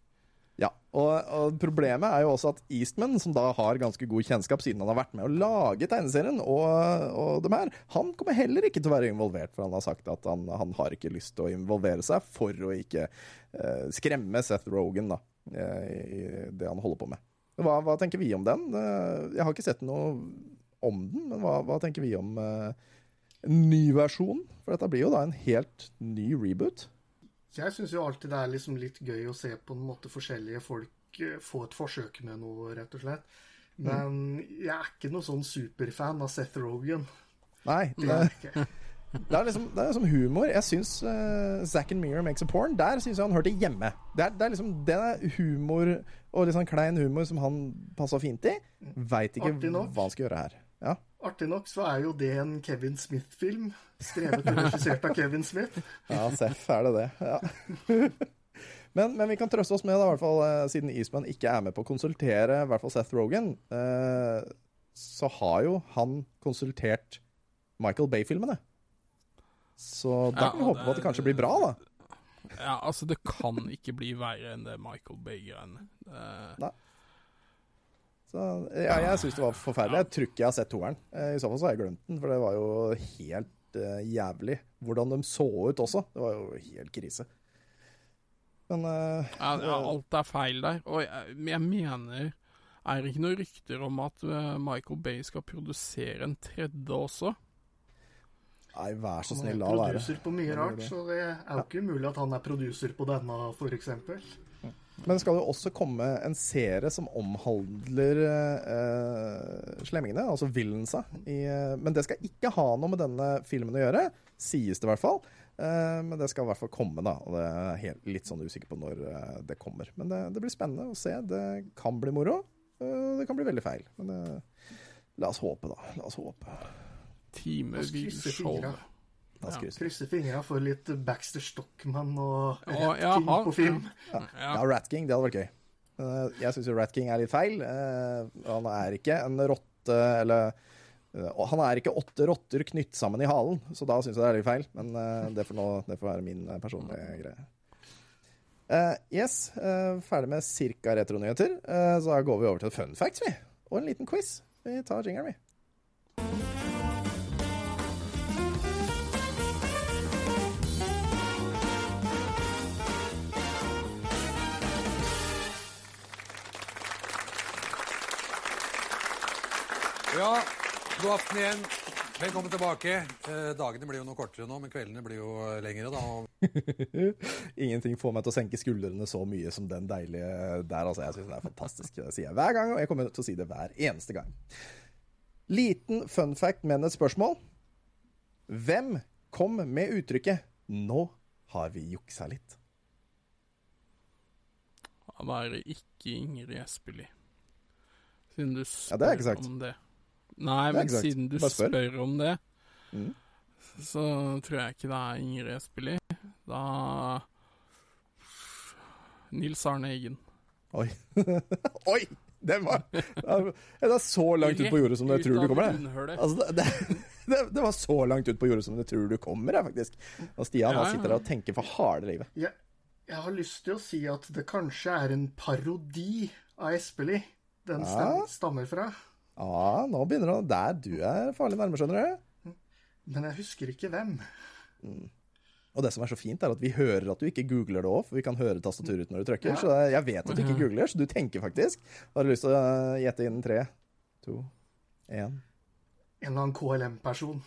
Ja, og, og problemet er jo også at Eastman, som da har ganske god kjennskap siden han har vært med å lage tegneserien, og, og dem her, han kommer heller ikke til å være involvert, for han har sagt at han, han har ikke lyst til å involvere seg for å ikke eh, skremme Seth Rogan da, eh, i det han holder på med. Hva, hva tenker vi om den? Eh, Jeg har ikke sett noe om den, men hva, hva tenker vi om eh, en ny versjon? For dette blir jo da en helt ny reboot. Jeg syns jo alltid det er liksom litt gøy å se på en måte forskjellige folk eh, få et forsøk med noe, rett og slett. Men jeg er ikke noe sånn superfan av Seth Rogan. Nei, Det det, er ikke. Det er liksom, det er liksom humor. Jeg syns uh, Zack and Mirror Makes a Porn Der syns jeg han hørte hjemme. Det er, det er liksom Det er humor og litt sånn klein humor som han passa fint i. Veit ikke hva han skal gjøre her. Ja. Artig nok så er jo det en Kevin Smith-film. Skrevet og regissert av Kevin Smith. Ja, Seff er det det. Ja. Men, men vi kan trøste oss med, da, i hvert fall, eh, siden Eastman ikke er med på å konsultere i hvert fall Seth Rogan, eh, så har jo han konsultert Michael Bay-filmene. Så da kan vi håpe på at det kanskje blir bra, da. Ja, altså, det kan ikke bli verre enn det Michael Bay-greiene. Det- Så, ja, jeg syns det var forferdelig. Jeg tror ikke jeg har sett toeren. Eh, I så fall så har jeg glemt den, for det var jo helt uh, jævlig. Hvordan de så ut også. Det var jo helt krise. Men uh, Ja, ja, alt er feil der. Og jeg, jeg mener Er det ikke noen rykter om at Michael Bay skal produsere en tredje også? nei, vær så Han snill, er la være. produser på mye rart, så det er jo ikke umulig at han er produser på denne, f.eks. Men det skal jo også komme en serie som omhandler eh, slemmingene, altså villensa. I, eh, men det skal ikke ha noe med denne filmen å gjøre, sies det i hvert fall. Eh, men det skal i hvert fall komme, da. Og det er helt, litt sånn usikker på når eh, det kommer. Men det, det blir spennende å se. Det kan bli moro. Eh, det kan bli veldig feil. Men eh, la oss håpe, da. La oss håpe. Timevis Ja. krysse. Krysser fingra for litt Baxter Stockman og Rat ja, King han- på film. Ja. Ja, Rat King, det hadde vært gøy. Eh, jeg syns jo Rat King er litt feil. Eh, han er ikke en rotte eller eh, Han er ikke åtte rotter knytt sammen i halen, så da syns jeg det er litt feil. Men det, får nå, det får være min personlige greie. Eh, yes, eh, ferdig med cirka retronyheter. Så da går vi over til fun facts, vi. Og en liten quiz. Vi tar jingeren, vi. Ja, god aften igjen. Velkommen tilbake. Eh, dagene blir jo noe kortere nå, men kveldene blir jo eh, lengre. da. Ingenting får meg til å senke skuldrene så mye som den deilige der. altså. Jeg syns den er fantastisk. Det sier jeg hver gang, og jeg kommer til å si det hver eneste gang. Liten fun fact, men et spørsmål. Hvem kom med uttrykket 'Nå har vi juksa litt'? Han er ikke Ingrid Espelid. Siden du spør Ja, det om det. Nei, men exact. siden du spør. spør. om det, Mm. så tror jeg ikke det er Ingrid Espelid. Da Nils Arne Eggen. Oi! Oi! Den var Det er så langt ut på jordet som du tror du kommer. Det. Altså, det, det, det, det var så langt ut på jordet som du tror du kommer, faktisk. Og Stian Ja, ja. sitter der og tenker for harde livet. Jeg, jeg har lyst til å si at det kanskje er en parodi av Espelid den stemmer stammer fra. Ja, nå begynner det Der du er farlig nærme, skjønner du. Men jeg husker ikke hvem. Og det som er så fint, er at vi hører at du ikke googler det òg, for vi kan høre tastaturet når du trykker. Så jeg vet at du ikke googler, så du tenker faktisk. Har du lyst til å eh, gjette innen tre, to, én En eller annen KLM-person.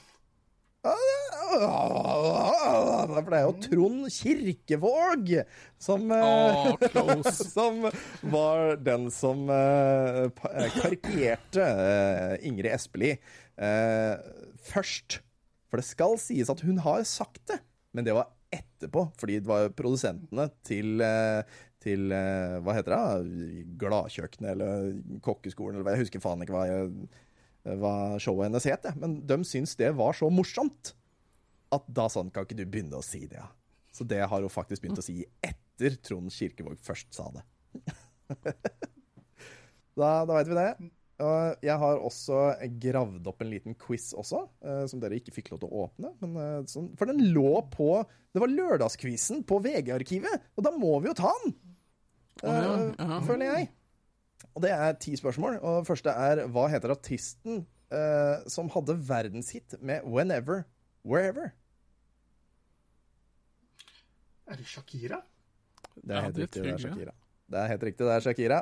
For det er jo Trond Kirkevåg som oh, Som var den som eh, eh, karikerte eh, Ingrid Espelid først. For det skal sies at hun har sagt det, men det var etterpå. Fordi det var produsentene til, til Hva heter det? Gladkjøkkenet eller Kokkeskolen eller hva Jeg husker faen ikke hva, jeg, hva showet hennes het, men de syntes det var så morsomt at da sånn kan ikke du begynne å si det, ja. Så det har hun faktisk begynt å si etter Trond Kirkevåg først sa det. da da veit vi det. Og jeg har også gravd opp en liten quiz også, eh, som dere ikke fikk lov til å åpne. Men, eh, sånn, for den lå på Det var lørdagsquizen på VG-arkivet, og da må vi jo ta den! Oh, ja, eh, ja. Føler jeg. Og det er ti spørsmål. Og det første er hva heter artisten eh, som hadde verdenshit med 'Whenever, Wherever'? Er det Shakira? Det er Ja, helt det riktig. Det er. Shakira. Det er helt riktig, det er Shakira.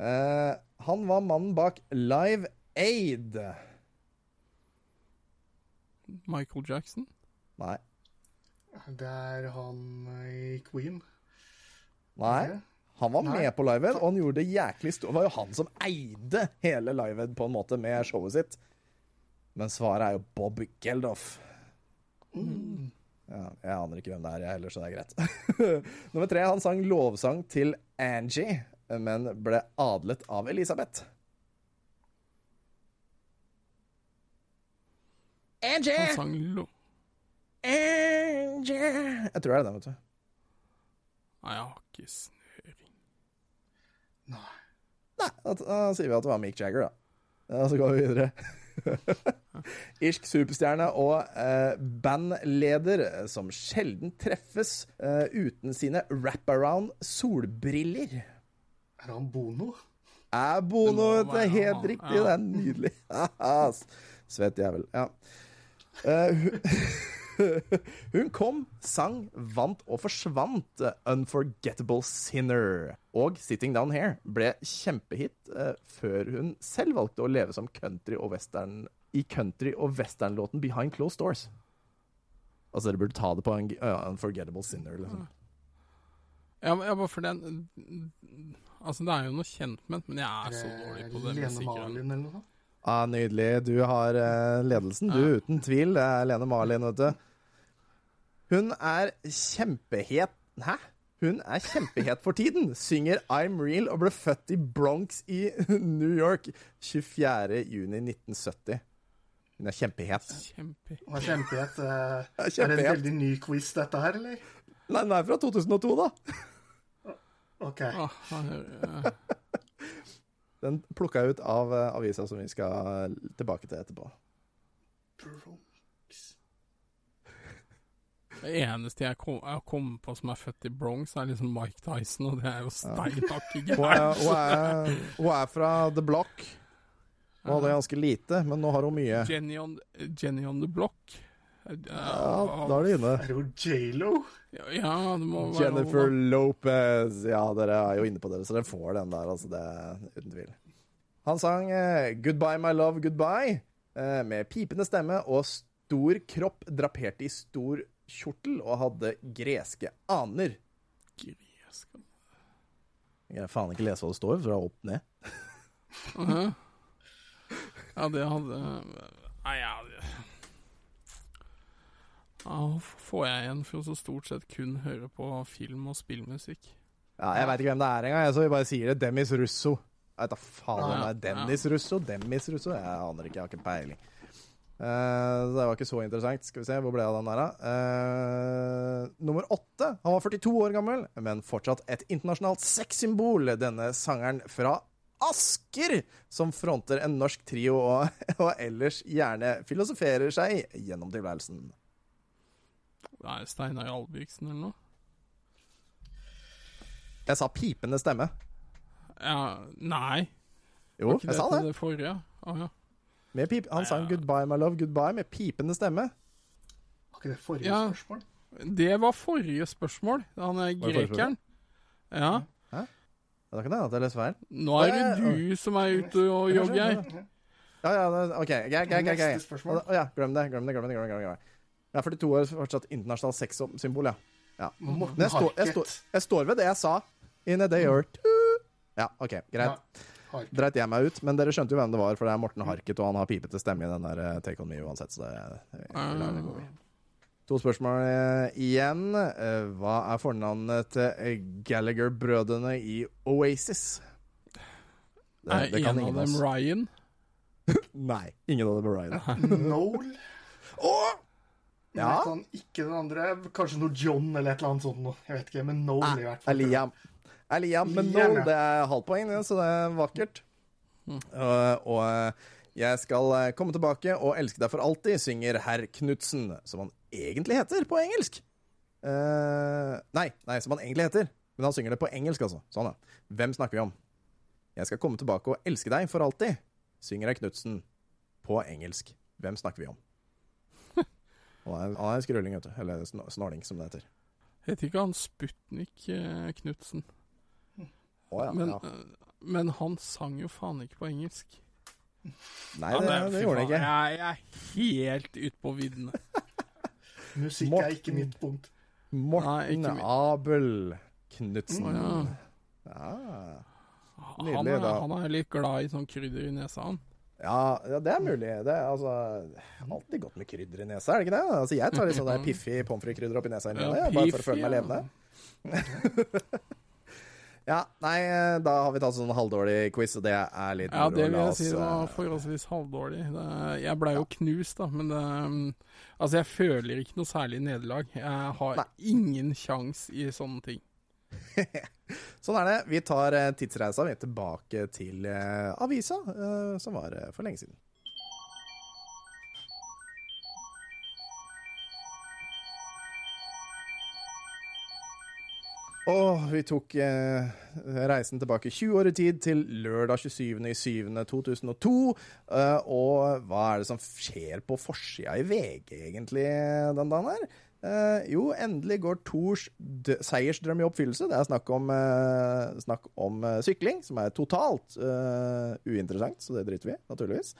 Uh, han var mannen bak Live Aid. Michael Jackson? Nei. Det er han i Queen. Nei. Han var Nei. med på Live Aid, og han gjorde det jæklig stort. Det var jo han som eide hele Live Aid på en måte med showet sitt. Men svaret er jo Bob Geldof. Ja, jeg aner ikke hvem det er, jeg heller, så det er greit. Nummer tre, han sang lovsang til Angie, men ble adlet av Elisabeth. Angie! Han sang lo... Angie! Jeg tror det er den, vet du. Nei, jeg har ikke snøring. Nei. Nei, da, da sier vi at det var Mick Jagger, da. Ja, så går vi videre. Irsk superstjerne og eh, bandleder eh, som sjelden treffes eh, uten sine wraparound solbriller. Er han Bono? Er Bono Det Det er helt han, riktig. ja. Det er nydelig. Svett jævel. Ja. Eh, hun, kom, sang, vant og forsvant. eh, 'Unforgettable Sinner'. Og 'Sitting Down Here' ble kjempehit eh, før hun selv valgte å leve som country og western i country- og westernlåten 'Behind Closed Doors'. Altså, dere burde ta det på en uh, 'Unforgettable Sinner'. Liksom. Ja, ja, bare for den Altså, det er jo noe kjent med men jeg er så dårlig på det Lene. Marlin eller noe sånt? Ah, nydelig. Du har uh, ledelsen, du, uten tvil. Det er Lene Marlin, vet du. Hun er kjempehet Hæ? Hun er kjempehet for tiden. Synger I'm Real og ble født i Bronx i New York 24. juni 1970. Hun er kjempehet. Kjempehet. Hun er kjempehet. eh, Ja, Er det en veldig ny quiz, dette her, eller? Nei, den er fra 2002, da. OK. Den plukka jeg ut av eh, avisa som vi skal tilbake til etterpå. Det eneste jeg kom, jeg kom på som er født i Bronx, er liksom Mike Tyson, og det er jo steinhakke Hun er, hun, hun er fra The Block. Hun hadde ganske lite, men nå har hun mye. Jenny on, Jenny on the Block. Ja, da er det inne. Er det jo J.Lo? Ja, ja, det må være Jennifer noe, Lopez. Ja, dere er jo inne på det, så dere får den der, altså. Det er uten tvil. Han sang eh, 'Goodbye, my love, goodbye' eh, med pipende stemme og stor kropp drapert i stor kjortel og hadde greske aner. Greske Jeg kan faen ikke lese hva det står, fra opp ned. Ja, det hadde Nei, ja det... Ja, får jeg igjen for å så stort sett kun høre på film og spillmusikk? Ja, jeg veit ikke hvem det er engang, jeg, så vi bare sier det. Demis Russo. Jeg vet da faen hvem det er. Dennis Russo? Demis Russo? Jeg aner ikke, jeg har ikke peiling. Eh, så det var ikke så interessant. Skal vi se, hvor ble jeg av den der, da? Eh, nummer åtte. Han var 42 år gammel, men fortsatt et internasjonalt sexsymbol. Denne sangeren fra Asker, som fronter en norsk trio og, og ellers gjerne filosoferer seg gjennom tilværelsen. Det er Steinar Albrigtsen eller noe? Jeg sa pipende stemme. Ja, nei. Jo, jeg sa det. det forrige? Å ja. Med pip han sang 'Goodbye, my love, goodbye' med pipende stemme. Var ikke det forrige Ja. spørsmål? Det var forrige spørsmål. Han er grekeren. Ja. Da kan det hende at jeg leser feil. Nå er det du som er ute og jogger. Ja, ja, OK. Greit, greit, greit. Neste spørsmål. Å ja, glem det. Glem det, glem det. glem det, glem det. Jeg er 42 år, fortsatt internasjonalt sexsymbol, ja. ja. Men jeg, står- jeg, står- jeg står ved det jeg sa. In a day or two. Ja, OK, greit. Harket. Dreit jeg meg ut, men dere skjønte jo hvem det var, for det er Morten Harket, og han har pipete stemme i den der eh, Take On Me uansett, så det, det gå i. To spørsmål eh, igjen. Eh, Hva er fornavnet til eh, Gallagher-brødrene i Oasis? Det, Er det kan en av dem oss. Ryan? Nei, ingen av dem er Ryan. Noel. Åh! Ja. ikke den andre. Kanskje noe John eller et eller annet sånt. Jeg vet ikke, men Noel i hvert er fall. Liam. Er Liam, men nå det er halvt poeng, så det er vakkert. Og, og eh, jeg skal eh, komme tilbake og elske deg for alltid, synger herr Knutsen, som han egentlig heter på engelsk. Uh, nei, nei, som han egentlig heter. Men han synger det på engelsk, altså. Sånn, ja. Hvem snakker vi om? Jeg skal komme tilbake og elske deg for alltid, synger herr Knutsen på engelsk. Hvem snakker vi om? Han er, en skrulling, vet du. Eller sn- snåling, som det heter. Heter ikke han Sputnik Knutsen? Å ja. Men, ja. men han sang jo faen ikke på engelsk. Nei, Ja, det, men det gjorde han ikke. Jeg, jeg er helt ute på viddene. Musikk Morten. er ikke mitt punkt. Morten Nei, Abel Knutsen. Å, ja. Ja. Han, er, da. han er litt glad i sånn krydder i nesa, han. Ja, ja, det er mulig. Det er altså alltid godt med krydder i nesa, er det ikke det? Altså, jeg tar litt sånn piffig pommes frites-krydder oppi nesa, inni Ja, det, bare for å føle meg levende. levende. ja, nei, da har vi tatt sånn halvdårlig quiz, og det er litt Ja, det vil jeg si eh, var forholdsvis halvdårlig. Jeg blei jo knust, da, men mm, Altså, jeg føler ikke noe særlig nederlag. Jeg har Nei. ingen sjans i sånne ting. Sånn er det. Vi tar eh, tidsreisa vi er tilbake til eh, avisa, eh, som var eh, for lenge siden. Og vi tok eh, reisen tilbake 20 år i tid, til lørdag 27.07.2002. Eh, og hva er det som skjer på forsida i VG, egentlig, den dagen her? Eh, jo, endelig går Tors d- seiersdrøm i oppfyllelse. Det er snakk om, eh, snakk om eh, sykling, som er totalt eh, uinteressant, så det driter vi i, naturligvis.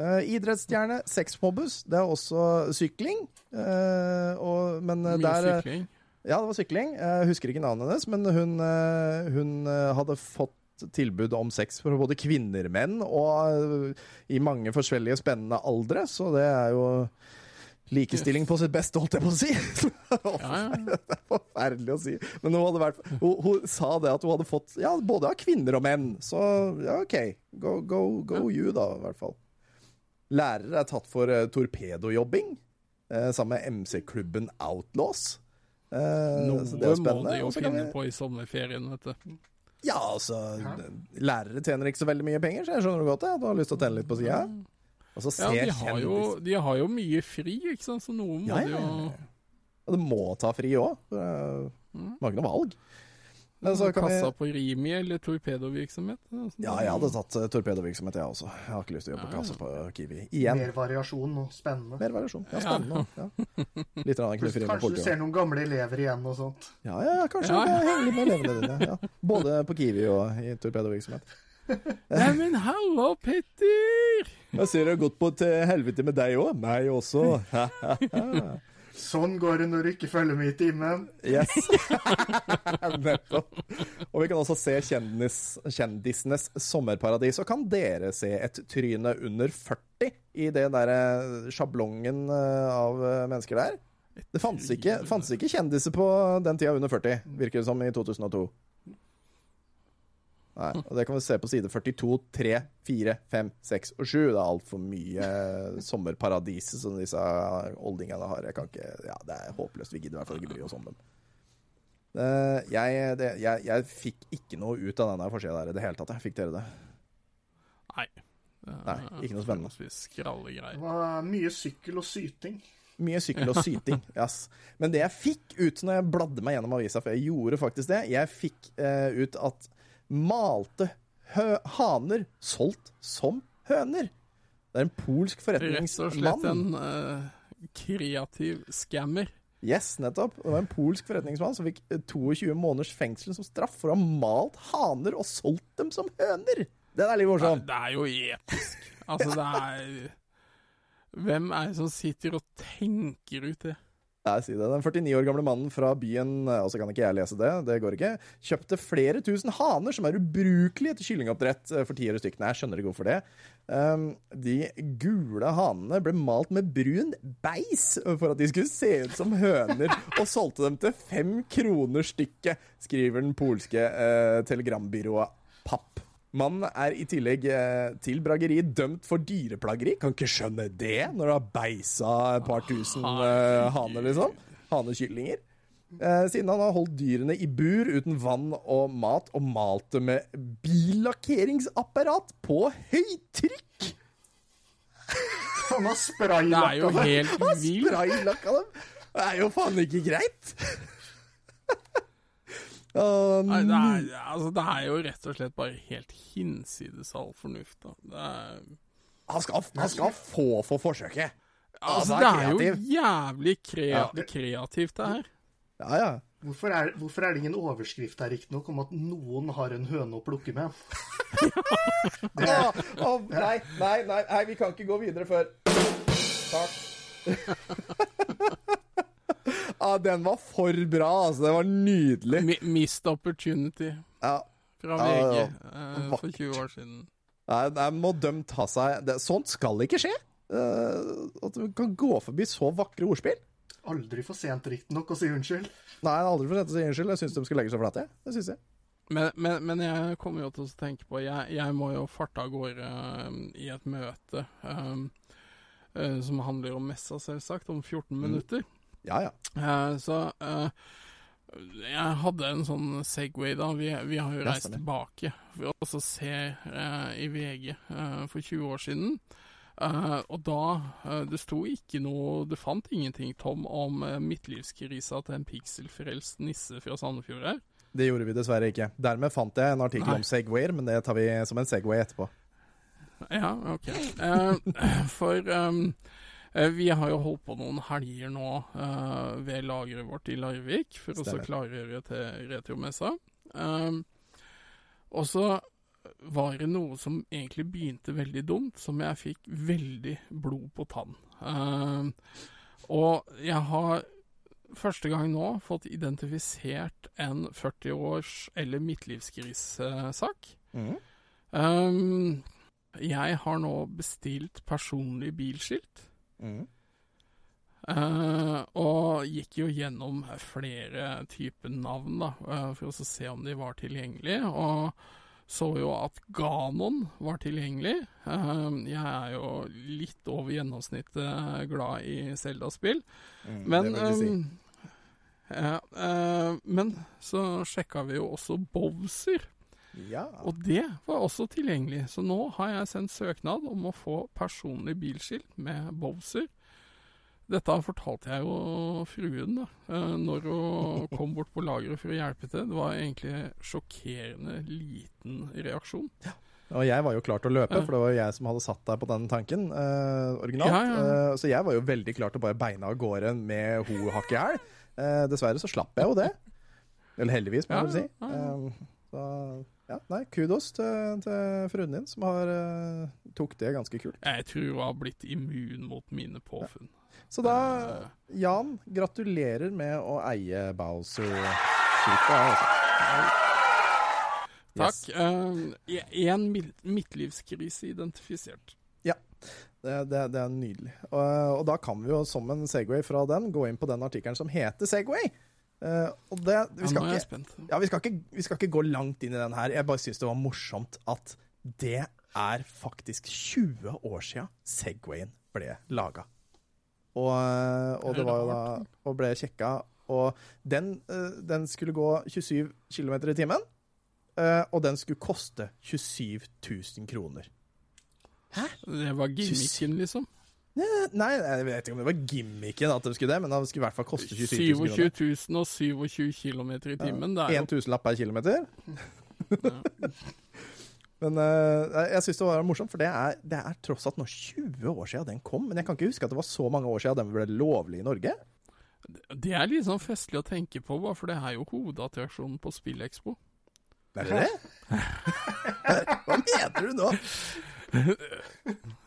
Uh, idrettsstjerne, sexmobbus, det er også sykling. Uh, og, men Mye der sykling. Ja, det var sykling. Jeg husker ikke navnet hennes, men hun, eh, hun eh, hadde fått tilbud om sex for både kvinner, menn, og eh, i mange forskjellige spennende aldre, så det er jo likestilling på sitt beste, holdt jeg på å si. Ja, ja. Det er forferdelig å si. Men hun, vært, hun, hun sa det at hun hadde fått ja, både av kvinner og menn. Så ja, OK. Go, go, go you, da, i hvert fall. Lærere er tatt for uh, torpedojobbing eh, sammen med MC-klubben Outlaws. Eh, Noe så det er må de jo så finne vi- på i sommerferien, vet du. Ja, altså Lærere tjener ikke så veldig mye penger, så jeg skjønner godt det. At du har lyst til å tjene litt på sida. Og så Ja, de har, jo, de har jo mye fri, ikke sant, så noe må Ja, de ja, jo ja. Og du må ta fri òg. Du har ikke noe valg. Men så kan vi Kassa på Rimi eller torpedovirksomhet. altså. Ja, jeg hadde tatt uh, torpedovirksomhet, jeg også. Jeg har ikke lyst til å jobbe på kassa på Kiwi. Igjen. Mer variasjon og spennende. Mer variasjon. Ja, spennende. Ja. Litt rann Plus, kanskje med kanskje du ser noen gamle elever igjen og sånt. Ja, ja, ja, kanskje Ja, ja. henge med elevene dine. Ja. Både på Kiwi og i torpedovirksomhet. Neimen, hallo, Petter! Jeg ser det har gått på til helvete med deg òg. Meg også. Sånn går det når du ikke følger med i timen. Yes. Nettopp. Og vi kan også se kjendis, kjendisenes sommerparadis. Og kan dere se et tryne under 40 i det derre sjablongen eh, av eh, mennesker der? Det fantes ikke, fantes ikke kjendiser på den tida under 40, virker det som, i 2002. Nei, og Det kan vi se på side 42, 3, 4, 5, 6 og 7. Det er altfor mye sommerparadiset som disse oldingene har. Jeg kan ikke, ja, Det er håpløst. Vi gidder i hvert fall ikke bry oss om dem. Eh, jeg, det, jeg, jeg fikk ikke noe ut av denne forsida der i det hele tatt. jeg. Fikk dere det? Nei. Nei, ikke noe spennende. Det var mye sykkel og syting. Mye sykkel og syting. Yes. Men det jeg fikk ut når jeg bladde meg gjennom avisa, for jeg gjorde faktisk det, jeg fikk uh, ut at malte haner solgt som høner. Det er en polsk forretningsmann. Rett og slett en uh, kreativ scammer. Yes, nettopp. Det var en polsk forretningsmann som fikk eh, 22 måneders fengsel som straff for å ha malt haner og solgt dem som høner. Det er litt morsomt. morsom. det er jo episk. Altså, det er Hvem er det som sitter og tenker ut det? Jeg sier det. Den 49 år gamle mannen fra byen, altså kan ikke jeg lese det, det går ikke, kjøpte flere tusen haner som er ubrukelige til kyllingoppdrett eh, for ti øre stykkene. Jeg skjønner ikke hvorfor det. Um, de gule hanene ble malt med brun beis for at de skulle se ut som høner, og solgte dem til fem kroner stykket, skriver den polske eh, telegrambyrået Papp. Mannen er i tillegg eh, til brageri dømt for dyreplageri. Kan ikke skjønne det, når du har beisa et par tusen uh, haner, liksom. Hanekyllinger. Uh, siden han har holdt dyrene i bur uten vann og mat, og malt det med billakkeringsapparat på høytrykk. Han har Det er spraylakka jo helt vilt. spraylakka dem! Det er jo faen ikke greit! Å, Nei, det, er, altså, det er jo rett og slett bare helt hinsides all fornuft. Da. Det er, han, skal, han skal få for forsøket. altså, altså det er er jo jævlig kreativt, Ja. kreativt, det her. Ja, ja. Hvorfor er, hvorfor er det ingen overskrift her riktignok om at noen har en høne å plukke med? det, ja. oh, nei, nei, nei, nei, vi kan ikke gå videre før Takk. Ah, den var for bra, altså. Den var nydelig. Mi missed opportunity Ja. fra VG ja. uh, for 20 år siden. Nei, jeg må dømt ta seg det, Sånt skal ikke skje. Uh, at du kan gå forbi så vakre ordspill. Aldri for sent riktignok å si unnskyld. Nei, aldri for sent å si unnskyld. Jeg syns de skal legge seg flate. Det syns jeg. Men, men, men jeg kommer jo til å tenke på Jeg, jeg må jo farte av gårde uh, i et møte eh, uh, som handler om messa, selvsagt, om 14 Mm. Ja, ja. Uh, så uh, jeg hadde en sånn Segway da. Vi, vi har jo reist tilbake for å se uh, i VG uh, for 20 år siden. Uh, og da Det sto ikke noe Du fant ingenting, Tom, om midtlivskrisa til en pikselfrelst nisse fra Sandefjord her. Det gjorde vi dessverre ikke. Dermed fant jeg en artikkel Nei. om Segwayer, men det tar vi som en Segway etterpå. Ja, ok. For eh, vi har jo holdt på noen helger nå uh, ved lageret vårt i Larvik for å så Stemmer. klargjøre til retromessa. Um, og så var det noe som egentlig begynte veldig dumt, som jeg fikk veldig blod på tann. Um, og jeg har første gang nå fått identifisert en 40-års- eller midtlivskrisesak. Mm. Um, jeg har nå bestilt personlig bilskilt. Eh, og gikk jo gjennom flere typer navn da, uh, for å se om de var tilgjengelige. Og så jo at Ganon var tilgjengelig. Uh, jeg er jo litt over gjennomsnittet glad i Zelda-spill. Mm, Men, si. men så sjekka vi jo også Bowser, Ja. og det var også tilgjengelig. Så nå har jeg sendt søknad om å få personlig bilskilt med Bowser. Dette fortalte jeg jo fruen da, eh, når hun kom bort på lageret for å hjelpe til. Det var egentlig sjokkerende liten reaksjon. Ja. Og jeg var jo klar til å løpe, for det var jo jeg som hadde satt deg på den tanken eh, originalt. Ja, ja, ja. Eh, så jeg var jo veldig klar til å bare beine av gårde med ho hakk i hæl. Eh, dessverre så slapp jeg jo det. Eller heldigvis, må jeg vel si. Eh, så ja, nei, kudos til, til fruen din, som har uh, tok det ganske kult. Jeg tror hun har blitt immun mot mine påfunn. Så da, Jan, gratulerer med å eie Bowser-skiltet. Altså. Takk. Én midtlivskrise identifisert. Det, det, det er nydelig. Og, og da kan vi jo som en Segway fra den gå inn på den artikkelen som heter Segway. Eh, og det, vi, Ja, skal nå er jeg ikke, ja, vi, skal ikke, vi skal ikke gå langt inn i den her. Jeg bare syns det var morsomt at det er faktisk 20 år sia Segwayen ble laga. Og, eh, og det var jo da Og ble kjekka. Og den, eh, den skulle gå 27 km i timen, eh, og den skulle koste 27 000 kroner. Det var gimmicken, liksom. Nei, jeg vet ikke om det var gimmicken at de skulle det, men det skulle i hvert fall koste 27 000 kroner. 27 000 og 27 km i timen. Ja. En tusenlapp per kilometer. Men uh, jeg syns det var morsomt, for det er, det er tross alt nå 20 år siden den kom. Men jeg kan ikke huske at det var så mange år siden den ble lovlig i Norge. Det er litt sånn festlig å tenke på, for det er jo hovedattraksjonen på Spillekspo. Er det det? Hva mener du nå?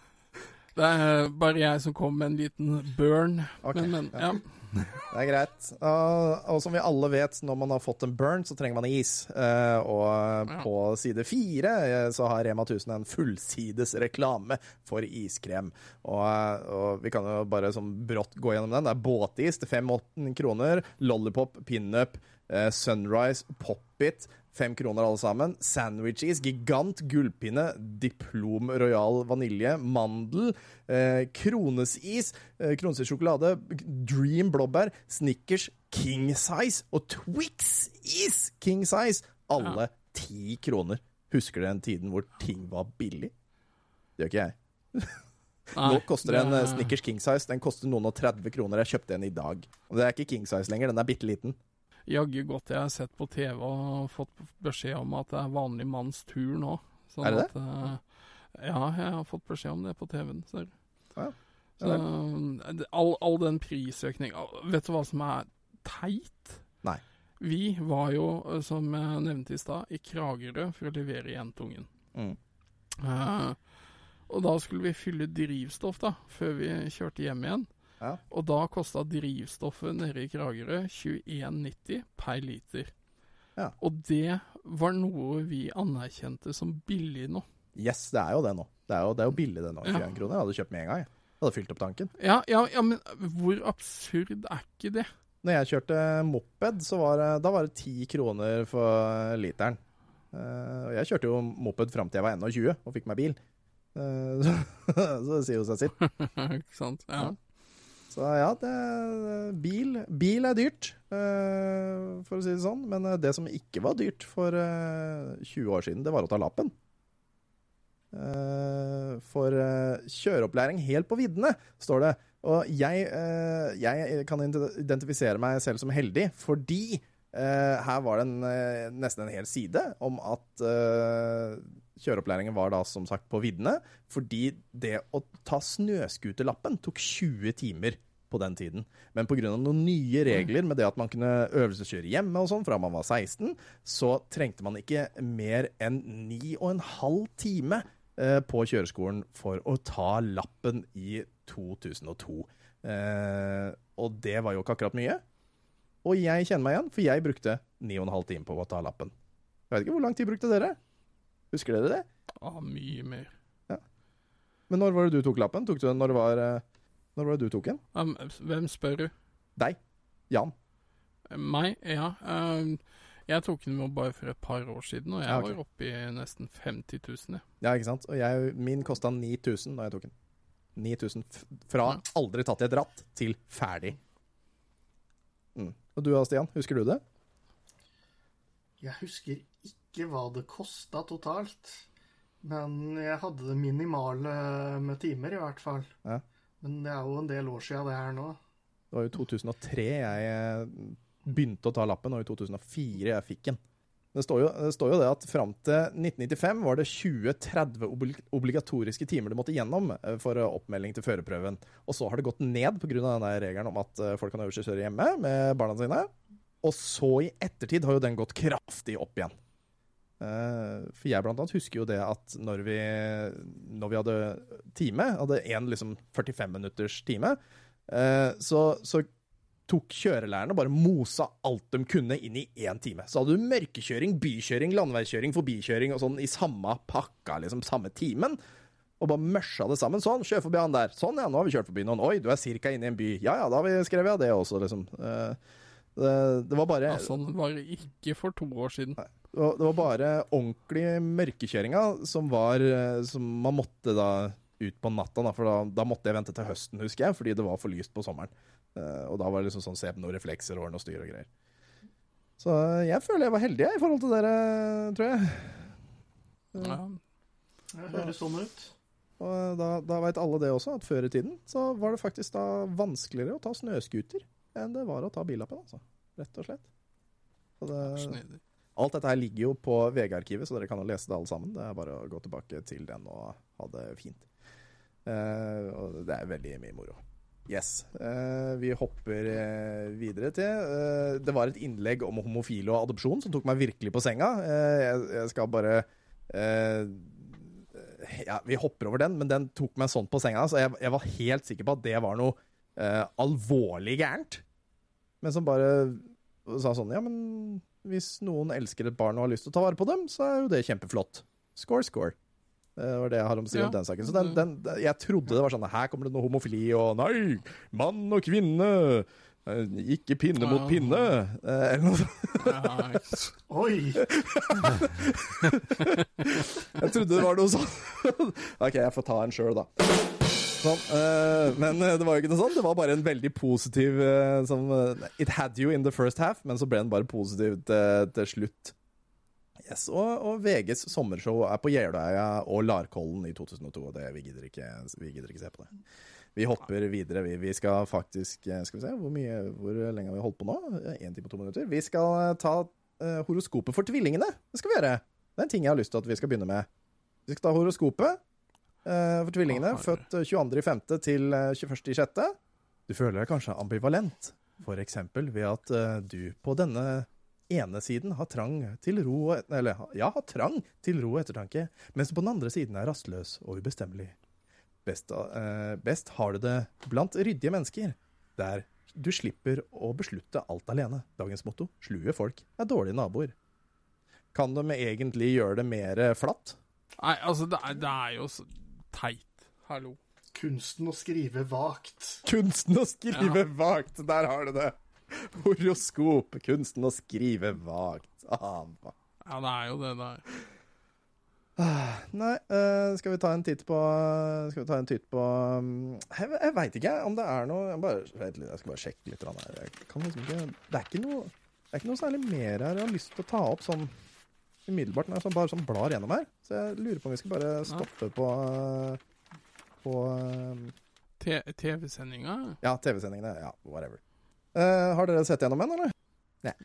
Det er bare jeg som kom med en liten burn. Okay, men, men, ja. Det er greit. Og, og som vi alle vet, når man har fått en burn, så trenger man is. Eh, og på side fire eh, så har Rema 1000 en fullsides reklame for iskrem. Og, eh, og vi kan jo bare sånn brått gå gjennom den. Det er båtis til 5-8 kroner. Lollipop, pinup, eh, Sunrise, Pop-It. Fem kroner alle sammen. Sandwiches, gigant, gullpinne, Diplom Royal vanilje, mandel, eh, kronesis, eh, kronesis sjokolade, Dream blåbær, Snickers, King size og Twix-is King size. Alle ti kroner. Husker du den tiden hvor ting var billig? Det gjør ikke jeg. Nå koster en Snickers King size Den koster noen og 30 kroner. Jeg kjøpte en i dag. Og det er ikke King size lenger, den er bitte liten. Jaggu godt jeg har sett på TV og fått beskjed om at det er vanlig manns tur nå. Sånn Er det at, eh, ja, jeg har fått beskjed om det på TV-en. ser du. Ja, Så, all, all den prisøkninga Vet du hva som er teit? Nei. Vi var jo, eh, som jeg nevnte i stad, i Kragerø for å levere Jentungen. Mm. Uh, og da skulle vi fylle drivstoff da, før vi kjørte hjem igjen. Ja. Og da kosta drivstoffet nede i Kragerø 21,90 per liter. Ja. Og det var noe vi anerkjente som billig nå. Yes, det er jo det nå. Det er jo, det er jo billig det nå. Ja. 21 kroner. Jeg hadde kjøpt med en gang. jeg. Hadde fylt opp tanken. Ja, ja, ja, men hvor absurd er ikke det? Når jeg kjørte moped, så var det, da var det 10 kroner for literen. Eh, jeg kjørte jo moped fram til jeg var 21 og fikk meg bil. Eh, så det sier jo seg sitt. ikke sant? Ja. Så ja, det, bil, bil er dyrt, eh, for å si det sånn. Men eh, det som ikke var dyrt for eh, 20 år siden, det var å ta lappen. Eh, for eh, kjøreopplæring helt på viddene, står det. Og jeg, eh, jeg kan identifisere meg selv som heldig, fordi eh, her var det en, eh, nesten en hel side om at eh, kjøreopplæringen var da som sagt på viddene, fordi det å ta snøskuterlappen tok 20 timer på den tiden. Men pga. noen nye regler med det at man kunne øvelseskjøre hjemme og sånn fra man var 16, så trengte man ikke mer enn 9,5 time eh, på kjøreskolen for å ta lappen i 2002. Eh, og det var jo ikke akkurat mye. Og jeg kjenner meg igjen, for jeg brukte 9,5 timer på å ta lappen. Jeg vet ikke hvor lang tid brukte dere? Husker dere det? Ah, mye mer. Men når var det du tok lappen? Tok du den når det var eh, Når var det du tok den? Um, hvem spør du? Deg? Jan? Meg? Ja. Um, jeg tok den bare for et par år siden, og jeg Ja, okay. var oppe i nesten 50 000. jeg. Ja, ikke sant? Og jeg, min kosta 9000 da jeg tok den. 9000 fra Ja. aldri tatt i et ratt til ferdig. Mm. Og du da, Stian? Husker du det? Jeg husker ikke hva det kosta totalt. Men jeg hadde det minimale med timer, i hvert fall. Ja. Men det er jo en del år sia det her nå. Det var jo 2003 jeg eh, begynte å ta lappen, og i 2004 jeg fikk den. Det står jo det, står jo det at fram til 1995 var det 20-30 obligatoriske timer du måtte gjennom eh, for eh, oppmelding til førerprøven. Og så har det gått ned pga. regelen om at folk kan øvelseskjøre hjemme med barna sine. Og så i ettertid har jo den gått kraftig opp igjen. Eh, For jeg blant annet husker jo det at når vi, når vi hadde time, hadde én liksom 45 minutters time, eh, så, så tok kjørelærerne og bare mosa alt de kunne inn i én time. Så hadde du mørkekjøring, bykjøring, landeveiskjøring, forbikjøring og sånn i samme pakka, liksom samme timen. Og bare mørsa det sammen. Sånn, kjør forbi han der. Sånn, ja, nå har vi kjørt forbi noen. Oi, du er cirka inne i en by. Ja ja, da har vi skrevet av det også, liksom. Eh, Det, det var bare Ja, sånn var det ikke for to år siden. det var, det var bare ordentlig mørkekjøringa som var eh, Som man måtte da ut på natta, da, for da, da måtte jeg vente til høsten, husker jeg, fordi det var for lyst på sommeren. Uh, og da var det liksom sånn se på noen reflekser og noe styr og greier. Så eh, jeg føler jeg var heldig jeg, i forhold til dere, tror jeg. Ja. Det høres sånn ut. Og da, da veit alle det også, at før i tiden så var det faktisk da vanskeligere å ta snøscooter enn det var å ta billappen, altså. Rett og slett. Så det. Alt dette her ligger jo på VG-arkivet, så dere kan jo lese det alle sammen. Det er bare å gå tilbake til den og ha det fint. Uh, og det er veldig mye moro. Yes. Uh, vi hopper uh, videre til Det var et innlegg om homofile og adopsjon som tok meg virkelig på senga. Jeg, jeg skal bare ja, Vi hopper over den, men den tok meg sånn på senga, så jeg, jeg var helt sikker på at det var noe alvorlig gærent. Men som bare sa sånn Ja, men hvis noen elsker et barn og har lyst til å ta vare på dem, så er jo det kjempeflott. Score, score. Det var det jeg har om å si Ja. om den saken. Så den, den, jeg trodde det var sånn Her kommer det noe homofili og Nei! Mann og kvinne! eh, Ikke pinne mot pinne! eh, Eller noe sånt. Oi! Jeg trodde det var noe sånn. OK, jeg får ta en sjøl, da. Sånn, Uh, men eh, det var jo ikke noe sånt. Det var bare en veldig positiv uh, som uh, It had you in the first half, men så ble den bare positiv til, til slutt. Yes, og, og VGs sommershow er på Jeløya og Larkollen i 2002, og det, vi, gidder ikke, vi gidder ikke se på det. Vi hopper videre. Vi, vi skal faktisk Skal vi se, hvor, mye, hvor lenge har vi holdt på nå? Én time og to minutter. Vi skal ta horoskopet for tvillingene. Det skal vi gjøre. Det er en ting jeg har lyst til at vi skal begynne med. Vi skal ta horoskopet for tvillingene. Å, født eh, 22.5. til eh, 21.6. Du føler deg kanskje ambivalent, for eksempel ved at eh, du på denne ene siden har trang til ro og, Eller ja, har trang til ro og ettertanke, mens du på den andre siden er rastløs og ubestemmelig. Best, eh, best har du det blant ryddige mennesker, der du slipper å beslutte alt alene. Dagens motto slue folk er dårlige naboer. Kan de egentlig gjøre det mer flatt? Nei, altså, det er, det er jo så teit. Hallo. Kunsten å skrive vagt. Kunsten å skrive vagt, der har du det! Horoskop, kunsten å skrive vagt. Ah, Ja, det er jo det der. Nei, eh, skal vi ta en titt på Skal vi ta en titt på um, Jeg, jeg veit ikke om det er noe Jeg, bare, jeg skal bare sjekke litt. her. Jeg kan liksom ikke, det, er ikke noe, det er ikke noe særlig mer her jeg har lyst til å ta opp sånn umiddelbart. Når jeg sånn, bare sånn blar gjennom her. Så jeg lurer på om vi skal bare stoppe på På um, TV-sendinga? Ja, TV-sendingene. Ja, whatever. Uh, har dere sett gjennom en, eller? Nei.